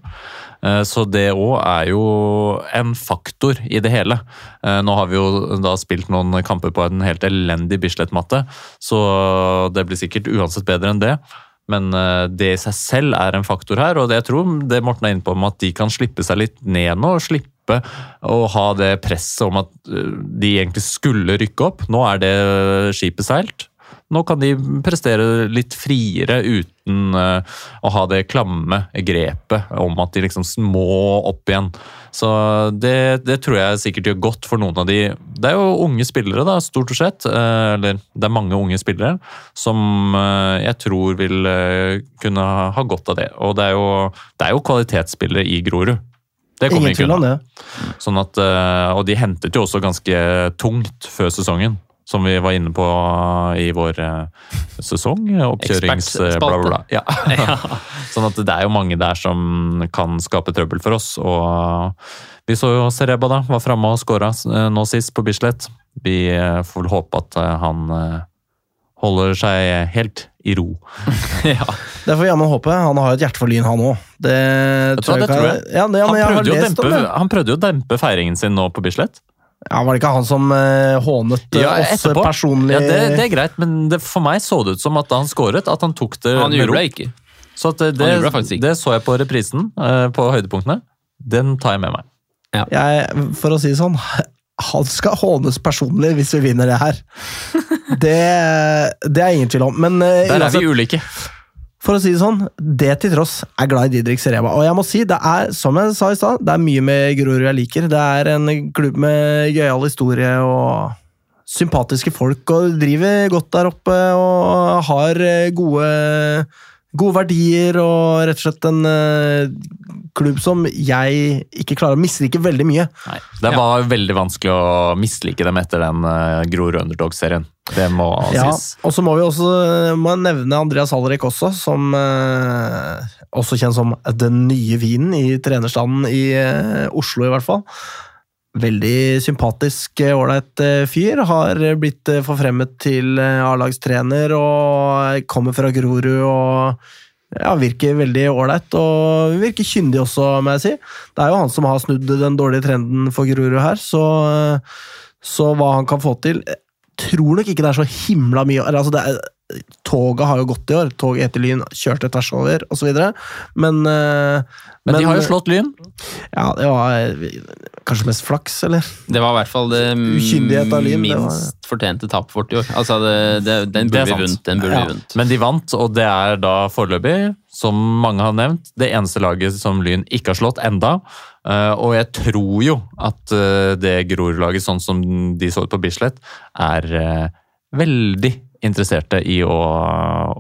Eh, Så det òg er jo en faktor i det hele. Eh, Nå har vi jo da spilt noen kamper på en helt elendig Bislett-matte, så det blir sikkert uansett bedre enn det. Men eh, det i seg selv er en faktor her, og det jeg tror det Morten er inne på om at de kan slippe seg litt ned nå. Slippe å ha det presset om at eh, de egentlig skulle rykke opp. Nå er det skipet seilt. Nå kan de prestere litt friere uten eh, å ha det klamme grepet om at de liksom må opp igjen. Så det, det tror jeg sikkert gjør godt for noen av de Det er jo unge spillere, da, stort sett. eh, Eller det er mange unge spillere som eh, jeg tror vil kunne ha godt av det. Og det er jo, det er jo kvalitetsspillere i Grorud. Det kommer ikke unna. det. Sånn at, og de hentet jo også ganske tungt før sesongen. Som vi var inne på i vår eh, sesong. Oppkjørings... eh, Bla, bla, bla. *laughs* Ja. sånn at det er jo mange der som kan skape trøbbel for oss. Og vi så jo Sereba da, var framme og skåra nå sist på Bislett. Vi eh, får vel håpe at eh, han eh, holder seg helt i ro. *laughs* ja. Det får vi jammen håpe. Han har et hjerte for Lyn, han òg. Det, det tror jeg. Ja, det, ja, prøvde, dempe, han prøvde jo å dempe feiringen sin nå på Bislett. Ja, Var det ikke han som eh, hånet eh, Ja, oss etterpå. personlig? Ja, det, det er greit, men det, for meg så det ut som at da han skåret, at han tok det Han med ro. ikke. Så at det, ikke. det så jeg på reprisen, eh, på høydepunktene. Den tar jeg med meg. Jeg, for å si det sånn, *laughs* han skal hånes personlig hvis vi vinner det her. *laughs* Det, det er ingen tvil om. Men eh, Der er uansett, vi ulike. For å si det sånn, det til tross er glad i Didrik Sereba. Og jeg må si, det er, som jeg sa i stad, det er mye med Grorud jeg liker. Det er en klubb med gøyal historie og sympatiske folk, og driver godt der oppe og har gode, gode verdier og rett og slett en uh, klubb som jeg ikke klarer å mislike veldig mye. Nei, det var veldig vanskelig å mislike dem etter den uh, Grorud Underdog-serien. Det må Ja, sies. og så må vi også må jeg nevne Andreas Hallerik også, som uh, også kjent som den nye vinen i trenerstanden i eh, Oslo, i hvert fall. Veldig sympatisk, eh, ålreit eh, fyr. Har blitt eh, forfremmet til A-lagstrener og kommer fra Grorud og ja, virker veldig ålreit. Og virker kyndig også, må jeg si. Det er jo han som har snudd den dårlige trenden for Grorud her, så, så hva han kan få til tror nok ikke det er så himla mye altså det er, Toget har jo gått i år. Toget etter Lyn kjørte tvers over, osv. Men, eh, Men de har jo slått Lyn. Ja, det var eh, kanskje mest flaks, eller? Det var i hvert fall det Lyn, det var- minst fortjente tapet vårt i år. Altså, det, det, den Det burde vi vunnt, vunnet. Den burde Ja. vi vunnet. Men de vant, og det er da foreløpig, som mange har nevnt, det eneste laget som Lyn ikke har slått enda. Eh, Og jeg tror jo at eh, det Grorud-laget, sånn som de så ut på Bislett, er eh, veldig interesserte i å,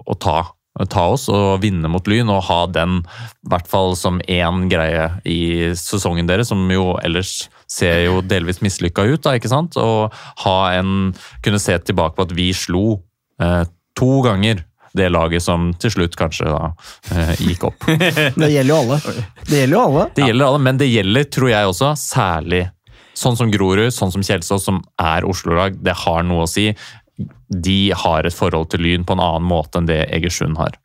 å ta ta oss og vinne mot Lyn, og ha den i hvert fall som én greie i sesongen deres, som jo ellers ser jo delvis mislykka ut, da, ikke sant? Og ha en Kunne se tilbake på at vi slo eh, to ganger det laget som til slutt kanskje da eh, gikk opp. *laughs* Det gjelder jo alle. Det gjelder jo alle. Det gjelder alle, men det gjelder, tror jeg også, særlig sånn som Grorud, sånn som Kjelsås, som er Oslo-lag. Det har noe å si. De har et forhold til Lyn på en annen måte enn det Egersund har.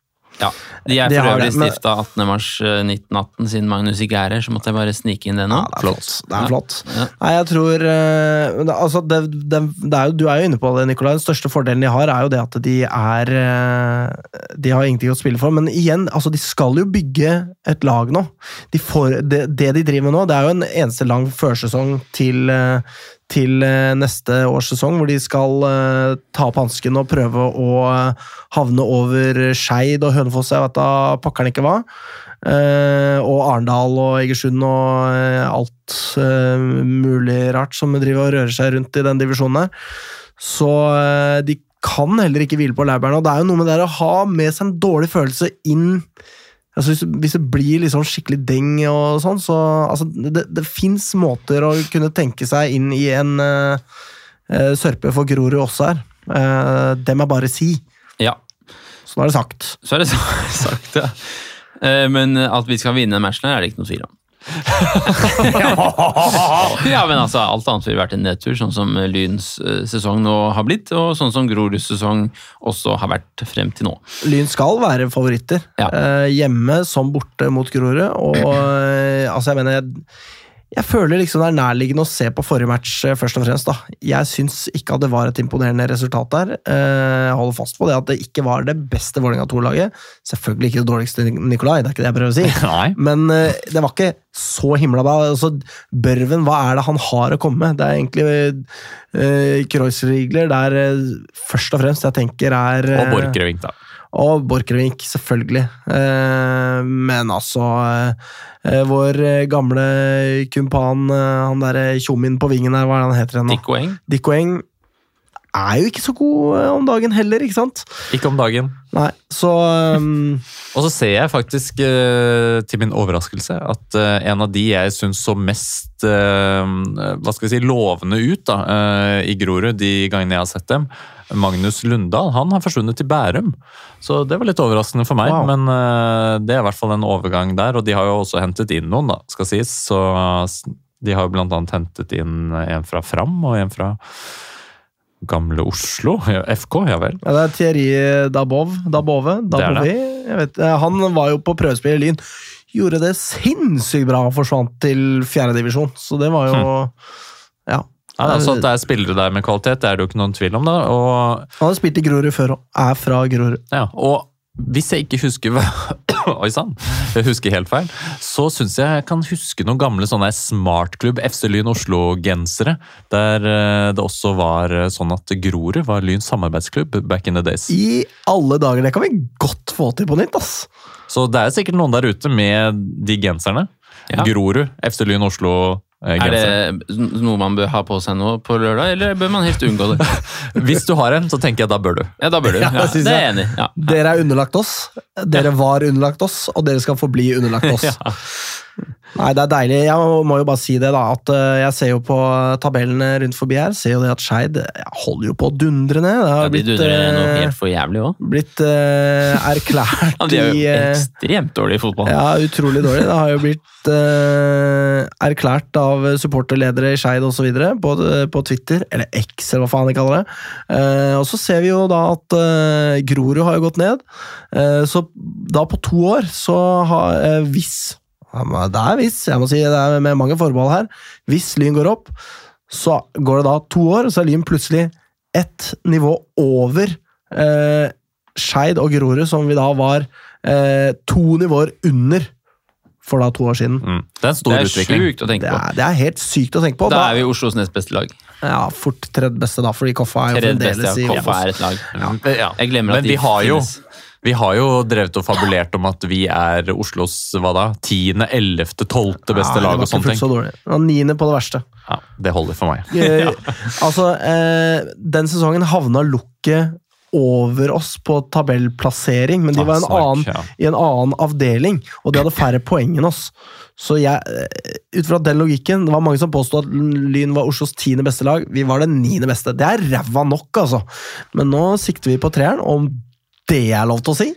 Ja, De er for øvrig stifta 18. mars eh, 1918, siden Magnus ikke er her, så måtte jeg bare snike inn det nå. Ja, det er flott. Det er flott. Ja. Nei, jeg tror eh, altså det, det, det er jo, Du er jo inne på det, Nikolai. Den største fordelen de har, er jo det at de er eh, De har ingenting å spille for. Men igjen, altså de skal jo bygge et lag nå. De får, det, det de driver med nå, det er jo en eneste lang førsesong til, til eh, neste års sesong, hvor de skal eh, ta opp hansken og prøve å eh, havne over Skeid og Hønefoss, jeg vet da pokkeren ikke hva. Og Arendal og Egersund og alt mulig rart som driver og rører seg rundt i den divisjonen her. Så de kan heller ikke hvile på laurbærene. Og det er jo noe med det å ha med seg en dårlig følelse inn altså hvis, hvis det blir liksom skikkelig deng og sånn, så altså, Det, det fins måter å kunne tenke seg inn i en uh, eh, sørpe for Grorud også her. Uh, det må jeg bare si. Ja, Så nå er det sagt. så er det *laughs* sagt, ja. Eh, Men at vi skal vinne matchen, her, er det ikke noe tvil om. *laughs* ja, men altså, alt annet ville vært en nedtur, sånn som Lyns eh, sesong nå har blitt, og sånn som Groruds sesong også har vært frem til nå. Lyn skal være favoritter. Ja. Eh, hjemme som borte mot Grorud. Og eh, altså, jeg mener jeg, føler liksom det er nærliggende å se på forrige match, eh, først og fremst. da. Jeg syns ikke at det var et imponerende resultat der. Eh, jeg holder fast på det at det ikke var det beste Vålerenga 2-laget. Selvfølgelig ikke det dårligste, Nikolai, det er ikke det jeg prøver å si. *laughs* Nei. Men eh, det var ikke så himla bra. Altså, Børven, hva er det han har å komme med? Det er egentlig uh, Kreuzrigler der uh, først og fremst jeg tenker er Og eh, Borchgrevink, da. Og Borchgrevink, selvfølgelig. Eh, men altså eh, Vår eh, gamle kumpan, han derre tjommien på vingen her, hva er det han heter igjen nå? Dick Oeng. Dick Oeng er jo ikke så god om dagen heller, ikke sant? Ikke om dagen. Nei, så um, Og så ser jeg faktisk, til min overraskelse, at en av de jeg syns så mest hva skal vi si, lovende ut da, i Grorud de gangene jeg har sett dem, Magnus Lundahl, han har forsvunnet til Bærum. Så det var litt overraskende for meg, Wow. men uh, det er i hvert fall en overgang der. Og de har jo også hentet inn noen, da, skal sies. Så de har jo blant annet hentet inn en fra Fram og en fra Gamle Oslo. FK, ja vel. ja, det er Thierry Dabov, Dabove, Det er jeg vet, eh, Han var jo på prøvespill i Lyn. Gjorde det sinnssykt bra og forsvant til fjerdedivisjon, så det var jo Ja. Ja, altså at det er spillere der med kvalitet, det er det jo ikke noen tvil om. da, og Han har spilt i Grorud før og er fra Grorud. Ja, og hvis jeg ikke husker *coughs* Oi sann, jeg husker helt feil. Så syns jeg jeg kan huske noen gamle sånne smartklubb FC Lyn Oslo-gensere. Der eh, det også var eh, sånn at Grorud var Lyns samarbeidsklubb back in the days. I alle dager! Det kan vi godt få til på nytt, ass! Så det er sikkert noen der ute med de genserne. Ja. Grorud, FC Lyn Er det noe man bør ha på seg nå på lørdag, eller bør man helt unngå det? *laughs* Hvis du har en, så tenker jeg da bør du. Ja, da bør du. Ja, Ja, det det er jeg jeg. enig. Ja. Dere er underlagt oss. Dere var underlagt oss, og dere skal forbli underlagt oss. *laughs* Nei, det er deilig. Jeg må jo bare si det, da. At eh, jeg ser jo på tabellene rundt forbi her, ser jo det at Skeid holder jo på å dundre ned. Det har de blitt, dundrer noe eh, helt for jævlig òg. blitt uh, erklært Ja, de er i jo eh, ekstremt dårlige i fotball. Ja, utrolig dårlig. Det har jo blitt uh, erklært av supporterledere i Skeid osv. På, på Twitter, eller X, eller hva faen de kaller det. Eh, og så ser vi jo da at eh, Grorud har jo gått ned. Eh, så da på to år så har eh, Hvis ja, Det er hvis, jeg må si det er med mange forbehold her. Hvis Lyn går opp, så går det da to år, så er Lyn plutselig ett nivå over eh, Skeid og Grorud, som vi da var eh, to nivåer under for da to år siden. Mm. Det er en stor Det er utvikling. Sykt å Det tenke på. er, det er helt sykt å tenke på. Da er vi Oslos nest beste lag. ja, fort tredje beste, da, fordi Koffa er jo Tredje beste, fremdeles ja. i Koffa er et lag. Ja. Jeg glemmer Men at de vi har jo finnes. Vi har jo drevet og fabulert om at vi er Oslos hva da, tiende, ellevte, tolvte beste ja, lag og sånne ting. så dårlig. Var niende på det verste. Ja, det holder for meg. *laughs* ja. Altså, eh, den sesongen havna lukket over oss på tabellplassering, men de Ah, var en snark, annen, i en annen avdeling, og de hadde færre *laughs* poeng enn oss. Så jeg, eh, ut fra den logikken, det var mange som påstod at Lyn var Oslos tiende beste lag. Vi var det niende beste. Det er ræva nok, altså. Men nå sikter vi på treeren, om det er lov til å si.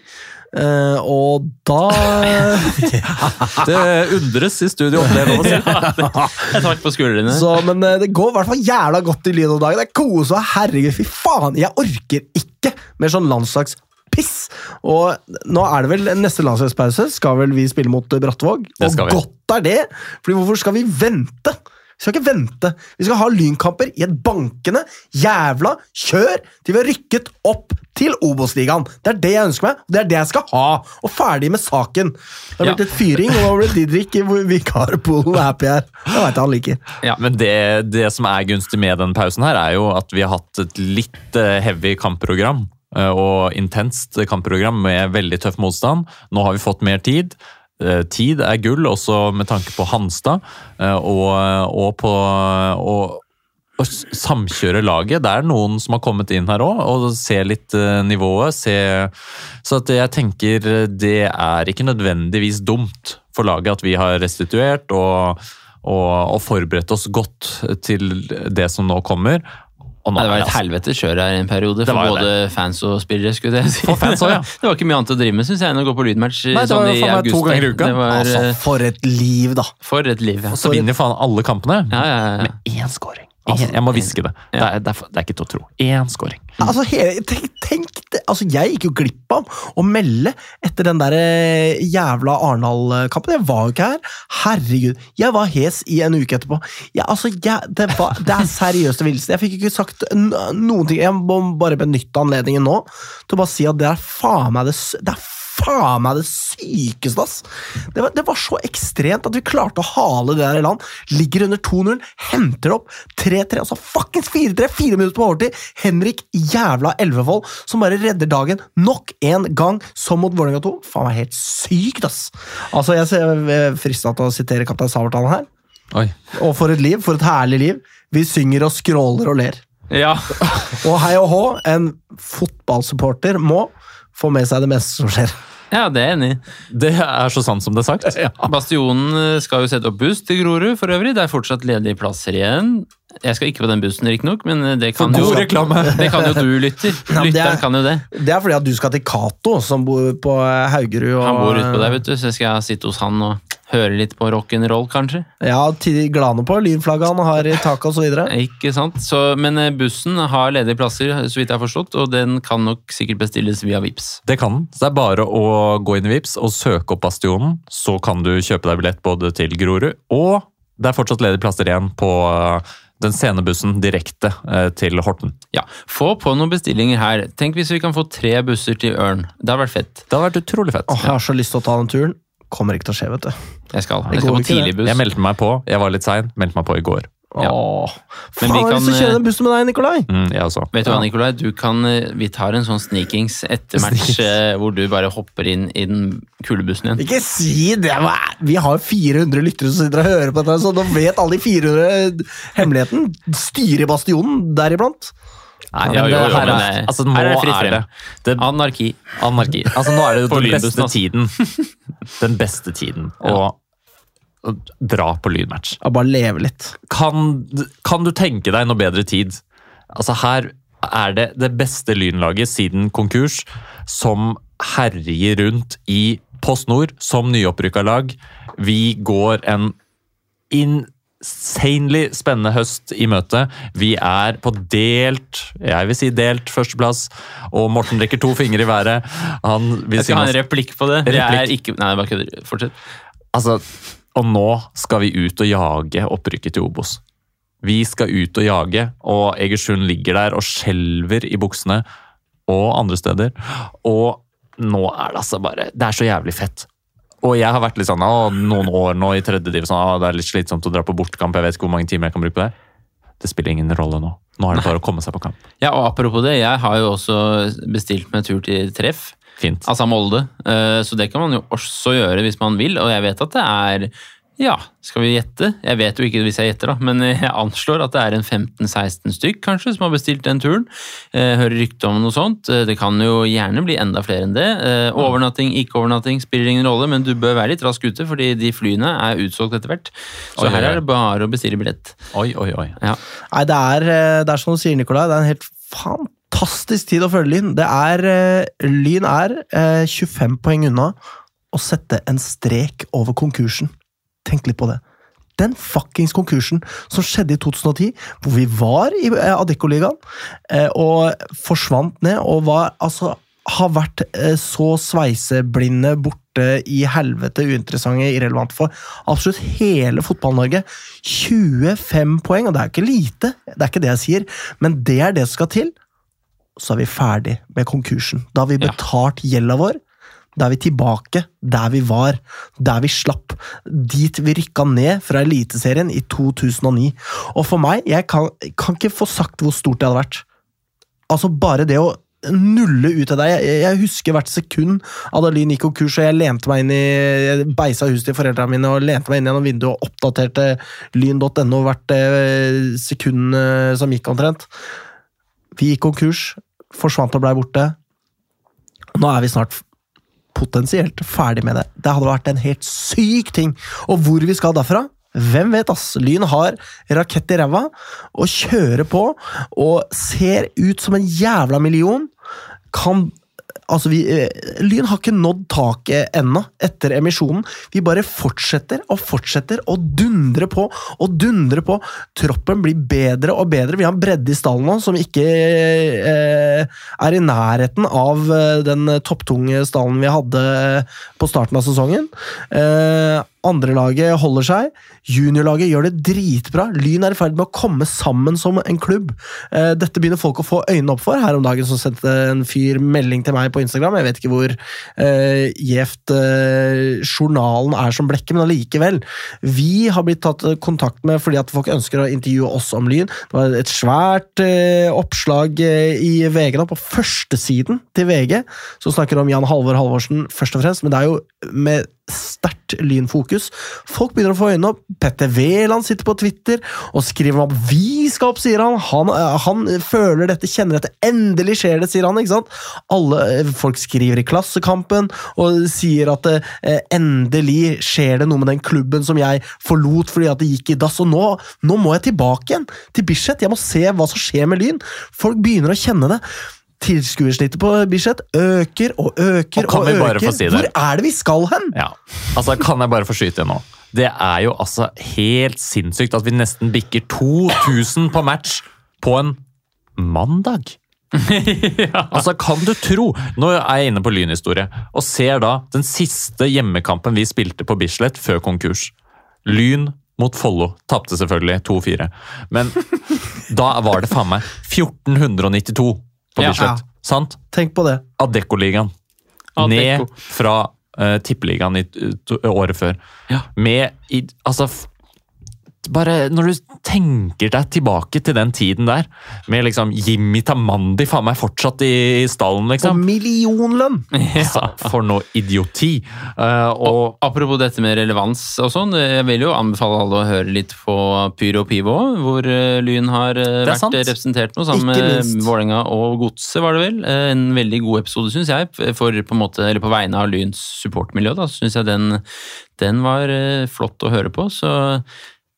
Uh, og da *laughs* Det undres i studio om det lov å si. *laughs* Jeg tar på skuldrene. Så, men eh, det går i hvert fall jævla godt i Lyn om dagen. Det er kose og herregud, fy faen! Jeg orker ikke mer sånn landslagspiss! Og nå er det vel neste landslagspause, skal vel vi spille mot Brattvåg? Det Og skal vi. godt er det! Fordi hvorfor skal vi vente? Vi skal ikke vente. Vi skal ha lynkamper i et bankende jævla kjør til vi har rykket opp til Obos-ligaen. Det er det jeg ønsker meg, og det er det jeg skal ha. Og ferdig med saken. Det har Ja. blitt et fyring, og nå ble Didrik i vikarpoolen happy her. Det veit jeg han liker. Ja. Men det, det som er gunstig med den pausen her, er jo at vi har hatt et litt eh, heavy kampprogram. eh, Og intenst kampprogram med veldig tøff motstand. Nå har vi fått mer tid. Eh, Tid er gull, også med tanke på Hanstad. eh, Og, og på å samkjøre laget. Det er noen som har kommet inn her òg, og ser litt eh, nivået. Se, så jeg tenker det er ikke nødvendigvis dumt for laget at vi har restituert og, og, og forberedt oss godt til det som nå kommer. Og nå det var et altså- helvetes kjør her i en periode, for både det. fans og spillere. skulle jeg si. For fans også, ja. *laughs* det var ikke mye annet å drive med, synes jeg, enn å gå på lydmatch Nei, det sånn i august. to ganger i uka. Det var, Altså, for et liv, da. for et liv, ja. Så vinner faen alle kampene Ja, ja, ja. med én scoring. En, jeg må hviske det. Det er, det, er, det er ikke til å tro. Én scoring. Altså, hele, tenk, tenk det, altså, Jeg gikk jo glipp av å melde etter den der eh, jævla Arendal-kampen. Jeg var jo ikke her. Herregud, jeg var hes i en uke etterpå. Jeg, altså, jeg, det, var, det er seriøst villeste. Jeg fikk ikke sagt noen ting. Jeg må bare benytte anledningen nå til å bare si at det er faen meg det, det er faen meg det sykeste, ass! Det var, det var så ekstremt at vi klarte å hale det der i land. Ligger under 2-0, henter det opp 3-3, altså fuckings 4-3, fire minutter på overtid. Henrik jævla Elvevold som bare redder dagen nok en gang, som mot Vålerenga 2. Faen meg helt sykt, ass! Altså, jeg ser frista til å sitere kaptein Sabeltann her. Oi. Og for et liv, for et herlig liv. Vi synger og skråler og ler. ja. *laughs* Og hei og hå, en fotballsupporter må få med seg det meste som skjer. Ja, det er jeg enig i. Det er så sant som det er sagt. Bastionen eh, skal jo sette opp buss til Grorud for øvrig. Det er fortsatt ledige plasser igjen. Jeg skal ikke på den bussen, riktignok, men eh, det kan, jo, det kan jo du, lytter. *laughs* Ja, er- Lytteren kan jo det. Det er fordi at du skal til Cato, som bor på Haugerud. Og, Han bor utpå der, vet du, så skal jeg sitte hos han og høre litt på rock'n'roll, kanskje. Ja, glane på lynflagget han har i taket osv. *laughs* Ikke sant? Så, men eh, bussen har ledige plasser, så vidt jeg har forstått, og den kan nok sikkert bestilles via Vips. Det kan den. Så det er bare å gå inn i Vips og søke opp Bastionen. Så kan du kjøpe deg billett både til Grorud, og det er fortsatt ledige plasser igjen på øh, den sene bussen direkte øh, til Horten. Ja, Få på noen bestillinger her. Tenk hvis vi kan få tre busser til Ørn. Det hadde vært fett. Det hadde vært utrolig fett. Åh, jeg har så lyst til å ta den turen. Kommer ikke til å skje, vet du. Jeg skal, jeg skal på tidlig buss. Jeg meldte meg på. Jeg var litt sein. Meldte meg på i går. Ja. Åh. Men Faen, vi jeg har lyst til å kjøre den bussen med deg, Nikolai! Mm, jeg også. Vet du hva, Nikolai? Du kan, eh, vi tar en sånn sneakings etter match eh, hvor du bare hopper inn i den kulebussen igjen. Ikke si det! Vi har 400 lyttere som sitter og hører på dette, så nå vet alle de 400 hemmeligheten. Styre Bastionen deriblant. Nei, Ja, jo, jo, her men er, det- altså, nå her er det fritt er det, Anarki. anarki. Altså, nå er det jo den beste altså. tiden. *laughs* Den beste tiden å, å dra på lydmatch. Ja, bare leve litt. Kan, kan du tenke deg noe bedre tid? Altså Her er det det beste lynlaget siden konkurs som herjer rundt i Post Nord som nyopprykka lag. Vi går en insanely spennende høst i møte. Vi er på delt, jeg vil si delt, førsteplass, og Morten rekker to fingre i været. Han vil Jeg skal ha en replikk på det. Det er ikke Nei, bare kødder. Fortsett. Altså, og nå skal vi ut og jage opprykket til Obos. Vi skal ut og jage, og Egersund ligger der og skjelver i buksene. Og andre steder. Og nå er det altså bare Det er så jævlig fett. Og jeg har vært litt sånn å, noen år nå i tredje divisjon, å, det er litt slitsomt å dra på bortkamp. jeg vet ikke hvor mange timer jeg kan bruke på det. Det spiller ingen rolle nå. Nå er det bare å komme seg på kamp. Ja, og Apropos det, jeg har jo også bestilt meg tur til treff. Fint. Altså Molde. Eh, Så det kan man jo også gjøre hvis man vil. Og jeg vet at det er Ja, skal vi gjette? Jeg vet jo ikke hvis jeg gjetter, da, men jeg anslår at det er en 15-16 stykk kanskje som har bestilt den turen. Eh, hører rykte om noe sånt. Eh, Det kan jo gjerne bli enda flere enn det. Eh, Overnatting, ikke overnatting spiller ingen rolle, men du bør være litt rask ute, fordi de flyene er utsolgt etter hvert. Så Oi, her er det bare å bestille billett. Oi, oi, oi. Ja. Nei, det er, eh, det er som du sier, Nikolai. Det er en helt fantastisk tid å følge Lyn. Det er, eh, Lyn er eh, 25 poeng unna å sette en strek over konkursen. Tenk litt på det. Den fuckings konkursen som skjedde i 2010, hvor vi var i eh, Adeccoligaen eh, og forsvant ned og var altså har vært eh, så sveiseblinde borte i helvete uinteressante, irrelevante for absolutt hele Fotball-Norge. 25 poeng, og det er ikke lite, det er ikke det jeg sier, men det er det som skal til. Så er vi ferdig med konkursen. Da har vi betalt gjelda vår. Da er vi tilbake der vi var, der vi slapp. Dit vi rykka ned fra Eliteserien i 2009. Og for meg, jeg kan, kan ikke få sagt hvor stort det hadde vært. Altså, bare det å nulle ut av deg. Jeg, jeg husker hvert sekund av da Lyn gikk konkurs, og jeg lente meg inn i jeg beisa huset til foreldrene mine og lente meg inn gjennom vinduet og oppdaterte lyn.no hvert eh, sekund eh, som gikk omtrent. Vi gikk konkurs, forsvant og blei borte. Nå er vi snart potensielt ferdig med det. Det hadde vært en helt syk ting. Og hvor vi skal derfra? Hvem vet, ass? Lyn har rakett i ræva og kjører på og ser ut som en jævla million. Kan Altså, vi, eh, Lyn har ikke nådd taket ennå, etter emisjonen. Vi bare fortsetter og fortsetter og dundrer på og dundrer på. Troppen blir bedre og bedre. Vi har en bredde i stallen nå som ikke eh, er i nærheten av eh, den topptunge stallen vi hadde på starten av sesongen. Eh, Andrelaget holder seg. Juniorlaget gjør det dritbra. Lyn er i ferd med å komme sammen som en klubb. Eh, Dette begynner folk å få øynene opp for. Her om dagen så sendte en fyr melding til meg på Instagram. Jeg vet ikke hvor eh, gjevt eh, journalen er som blekke, men allikevel. Vi har blitt tatt kontakt med fordi at folk ønsker å intervjue oss om Lyn. Det var et svært eh, oppslag eh, i VG da, på førstesiden til VG, som snakker om Jan Halvor Halvorsen først og fremst, men det er jo med sterkt lynfokus. Folk begynner å få øynene opp. Petter Wæland sitter på Twitter og skriver om at vi skal opp, sier han. Han, eh, han føler dette, kjenner dette. Endelig skjer det, sier han. ikke sant? Alle eh, Folk skriver i Klassekampen og sier at eh, endelig skjer det noe med den klubben som jeg forlot fordi at det gikk i dass. Og nå, nå må jeg tilbake igjen til Bislett. Jeg må se hva som skjer med Lyn. Folk begynner å kjenne det. Tilskuersnittet på Bislett øker og øker Og kan og, vi bare øker. få si det? Hvor er det vi skal hen? Ja, altså Kan jeg bare få skyte igjen nå? Det er jo altså helt sinnssykt at vi nesten bikker 2000 på match på en mandag. *laughs* Altså, Kan du tro Nå er jeg inne på lynhistorie og ser da den siste hjemmekampen vi spilte på Bislett før konkurs. Lyn mot Follo. Tapte selvfølgelig 2-4. Men *laughs* da var det faen meg 1492 på Ja. Sant? Tenk på det. Adeccoligaen. Adecco. Ned fra uh, tippeligaen i, to, året før. Ja. Med i, Altså bare når du tenker deg tilbake til den tiden der, med liksom Jimmy Tamandi faen meg fortsatt i, i stallen, Og liksom. millionlønn! *laughs* Ja. for noe idioti. Uh, og Apropos dette med relevans og sånn, jeg vil jo anbefale alle å høre litt på Pyro Pivo, hvor eh, Lyn har eh, vært sant. representert nå, sammen med. Vålerenga og Godset, var det vel. Eh, En veldig god episode, syns jeg, for på, en måte, eller på vegne av Lyns supportmiljø. da, Syns jeg den, den var eh, flott å høre på. så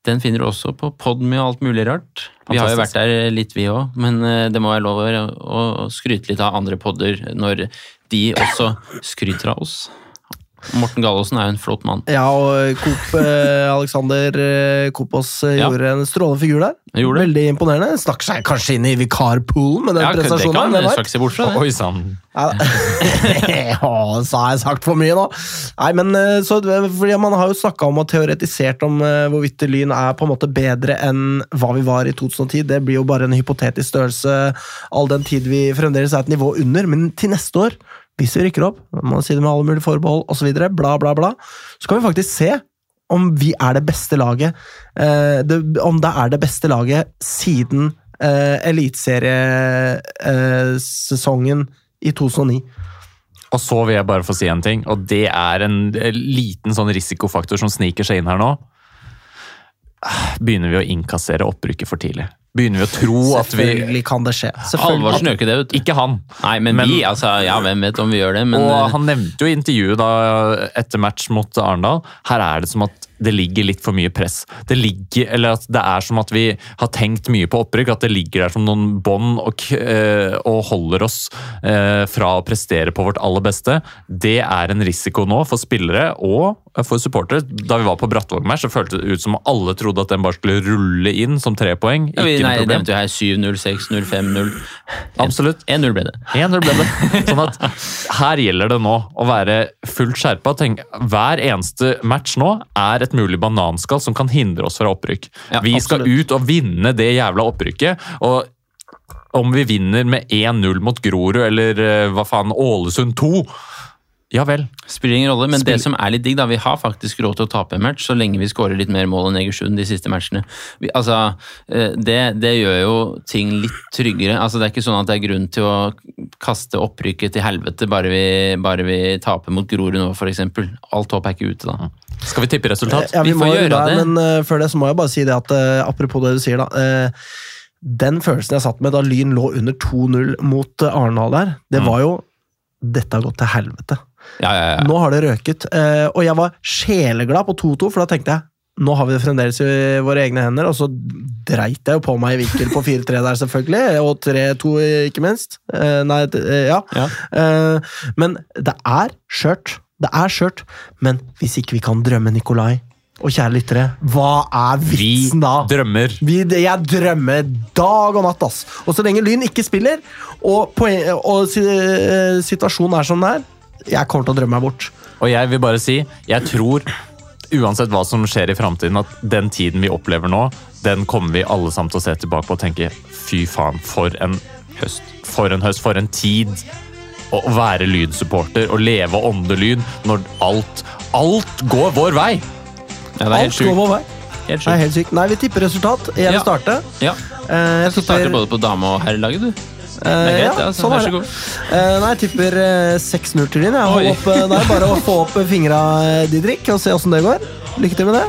den finner du også på Podmy og alt mulig rart. Vi har jo vært der litt, vi òg, men eh, det må være lov å skryte litt av andre podder når de også skryter av oss. Morten Gallosen er jo en flott mann. Ja, og Coop eh, *laughs* Alexander eh, Kopås eh, Ja. gjorde en strålende figur der. Gjorde det. Veldig imponerende. Snakker seg kanskje inn i vikarpoolen med den Ja, det prestasjonen. kan hvem jeg vet? skal ikke se bort fra det. Oi sann. *laughs* Ja. Så har jeg sagt for mye nå. Nei, men eh, så, fordi Man har jo snakka om og teoretisert om eh, hvorvidt Lyn er på en måte bedre enn hva vi var i 2010. Det blir jo bare en hypotetisk størrelse all den tid vi fremdeles er et nivå under. Men til neste år, hvis vi rykker opp, må si det med alle mulige forbehold osv., bla, bla, bla, så kan vi faktisk se om vi er det beste laget. Eh, det, om det er det beste laget siden eh, eliteseriesesongen i 2009. Og så vil jeg bare få si en ting, og det er en liten sånn risikofaktor som sniker seg inn her nå. Begynner vi å innkassere opprykket for tidlig? Begynner vi å tro at vi Selvfølgelig kan det skje. Halvorsen gjør ikke det, vet du. Ikke han. Nei, men, Men- vi, altså, ja, hvem vet om vi gjør det, men og eh, han nevnte jo i intervjuet da, etter match mot Arendal Her er det som at det ligger litt for mye press. Det ligger, eller at det er som at vi har tenkt mye på opprykk. At det ligger der som noen bånd og, eh, og holder oss eh, fra å prestere på vårt aller beste. Det er en risiko nå for spillere og for supportere. Da vi var på Brattvåg-match, så føltes det ut som alle trodde at den bare skulle rulle inn som tre poeng. ja, vi, nei, noe problem. nevnte jo her 7-0, 6-0, 5-0. Absolutt. 1-0 ble det. 1-0 ble det. *laughs* Sånn at her gjelder det nå å være fullt skjerpa. Tenk, Hver eneste match nå er et mulig bananskall som kan hindre oss fra opprykk. Ja, vi skal absolutt. ut og vinne det jævla opprykket. og om vi vinner med 1-0 mot Grorud eller eh, hva faen, Ålesund 2 Ja vel. Spiller ingen rolle, men det som er litt digg, da, vi har faktisk råd til å tape en match så lenge vi skårer litt mer mål enn Egersund de siste matchene. Vi, altså, eh, det, det gjør jo ting litt tryggere. Altså, det er ikke sånn at det er grunn til å kaste opprykket til helvete bare vi, bare vi taper mot Grorud nå, f.eks. Alt håp er ikke ute da. Skal vi tippe resultat? Ja, vi, Vi får gjøre det, det. men eh, før det så må jeg bare si det at eh, apropos det du sier, da. eh, den følelsen jeg satt med da Lyn lå under 2-0 mot Arendal der, det Mm. var jo Dette har gått til helvete. Ja, ja, ja. Nå har det røket. eh, og jeg var sjeleglad på 2-2, for da tenkte jeg nå har vi det fremdeles i våre egne hender, og så dreit jeg jo på meg i vinkel på 4-3 der, selvfølgelig. Og 3-2, ikke minst. Eh, nei, eh, ja. Men det er skjørt. Det er skjørt. Men hvis ikke vi kan drømme Nikolai, og kjære lyttere, hva er vitsen da? Vi drømmer. Vi, jeg drømmer dag og natt, ass. Og så lenge Lyn ikke spiller, og, poen, og eh, situasjonen er som den er, jeg kommer til å drømme meg bort. Og jeg vil bare si, jeg tror uansett hva som skjer i framtiden, at den tiden vi opplever nå, den kommer vi alle sammen til å se tilbake på og tenke fy faen, for en høst. For en høst, for en tid. Å være lynsupporter og leve åndelyd når alt, alt går vår vei. Ja det er helt Alt går sjukt. vår vei. Helt Det er sjukt. helt sykt. Nei, vi tipper resultat. Jeg vil Ja. starte. Ja. Eh, jeg Du starter både på dame- og herrelaget, du. Det eh, er greit, ja, det. Altså. sånn Vær er så det. god. Eh, nei, jeg tipper eh, 6-0 til din. jeg. Hold Oi. opp, eh, Det er bare å få opp fingra, eh, Didrik, og se åssen det går. Lykke til med det.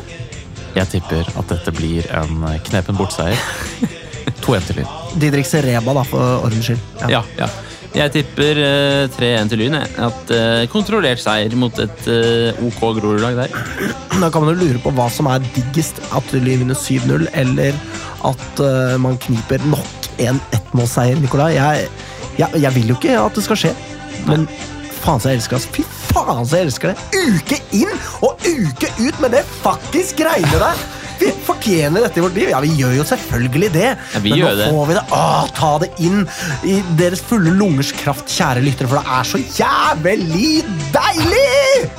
Jeg tipper at dette blir en knepen bortseier. *laughs* 2-1 til Lyn. Didrik Sereba, da, for ordens skyld. Ja, ja. Jeg tipper eh, 3-1 til Lyn. At eh, Kontrollert seier mot et eh, OK Grorud-lag der. *clears throat* Da kan man jo lure på hva som er diggest. At Lyn vinner 7-0, eller at eh, man kniper nok en ettmålsseier, Nikolai. Jeg, jeg, jeg vil jo ikke at det skal skje, men faen så jeg elsker det. Fy faen så jeg elsker det! Uke inn og uke ut med det faktisk greiene der! Vi fortjener dette i vårt liv. Ja, vi gjør jo selvfølgelig det. Ja, vi men gjør nå det. får vi det. Åh, ta det inn i deres fulle lungers kraft, kjære lyttere, for det er så jævlig deilig!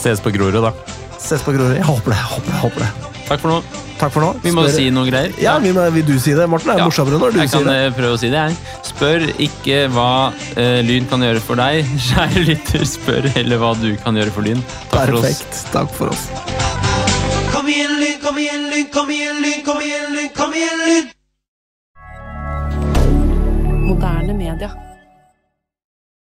Ses på Grorud, da. Ses på Grorud. Jeg håper det. jeg håper det, jeg håper det. Takk for nå. Takk for nå. Vi må Spør- si noen greier. Ja, vi må, Vil du si det, Morten? Det er Ja. morsommere når du jeg sier kan Jeg kan prøve å si det, jeg. Spør ikke hva uh, Lyn kan gjøre for deg. *laughs* Kjære lytter, spør heller hva du kan gjøre for Lyn. Takk for oss. Perfekt. Takk for oss. Lyn, kom igjen, Lyn, kom igjen, Lyn, kom igjen, Lyn! Moderne media.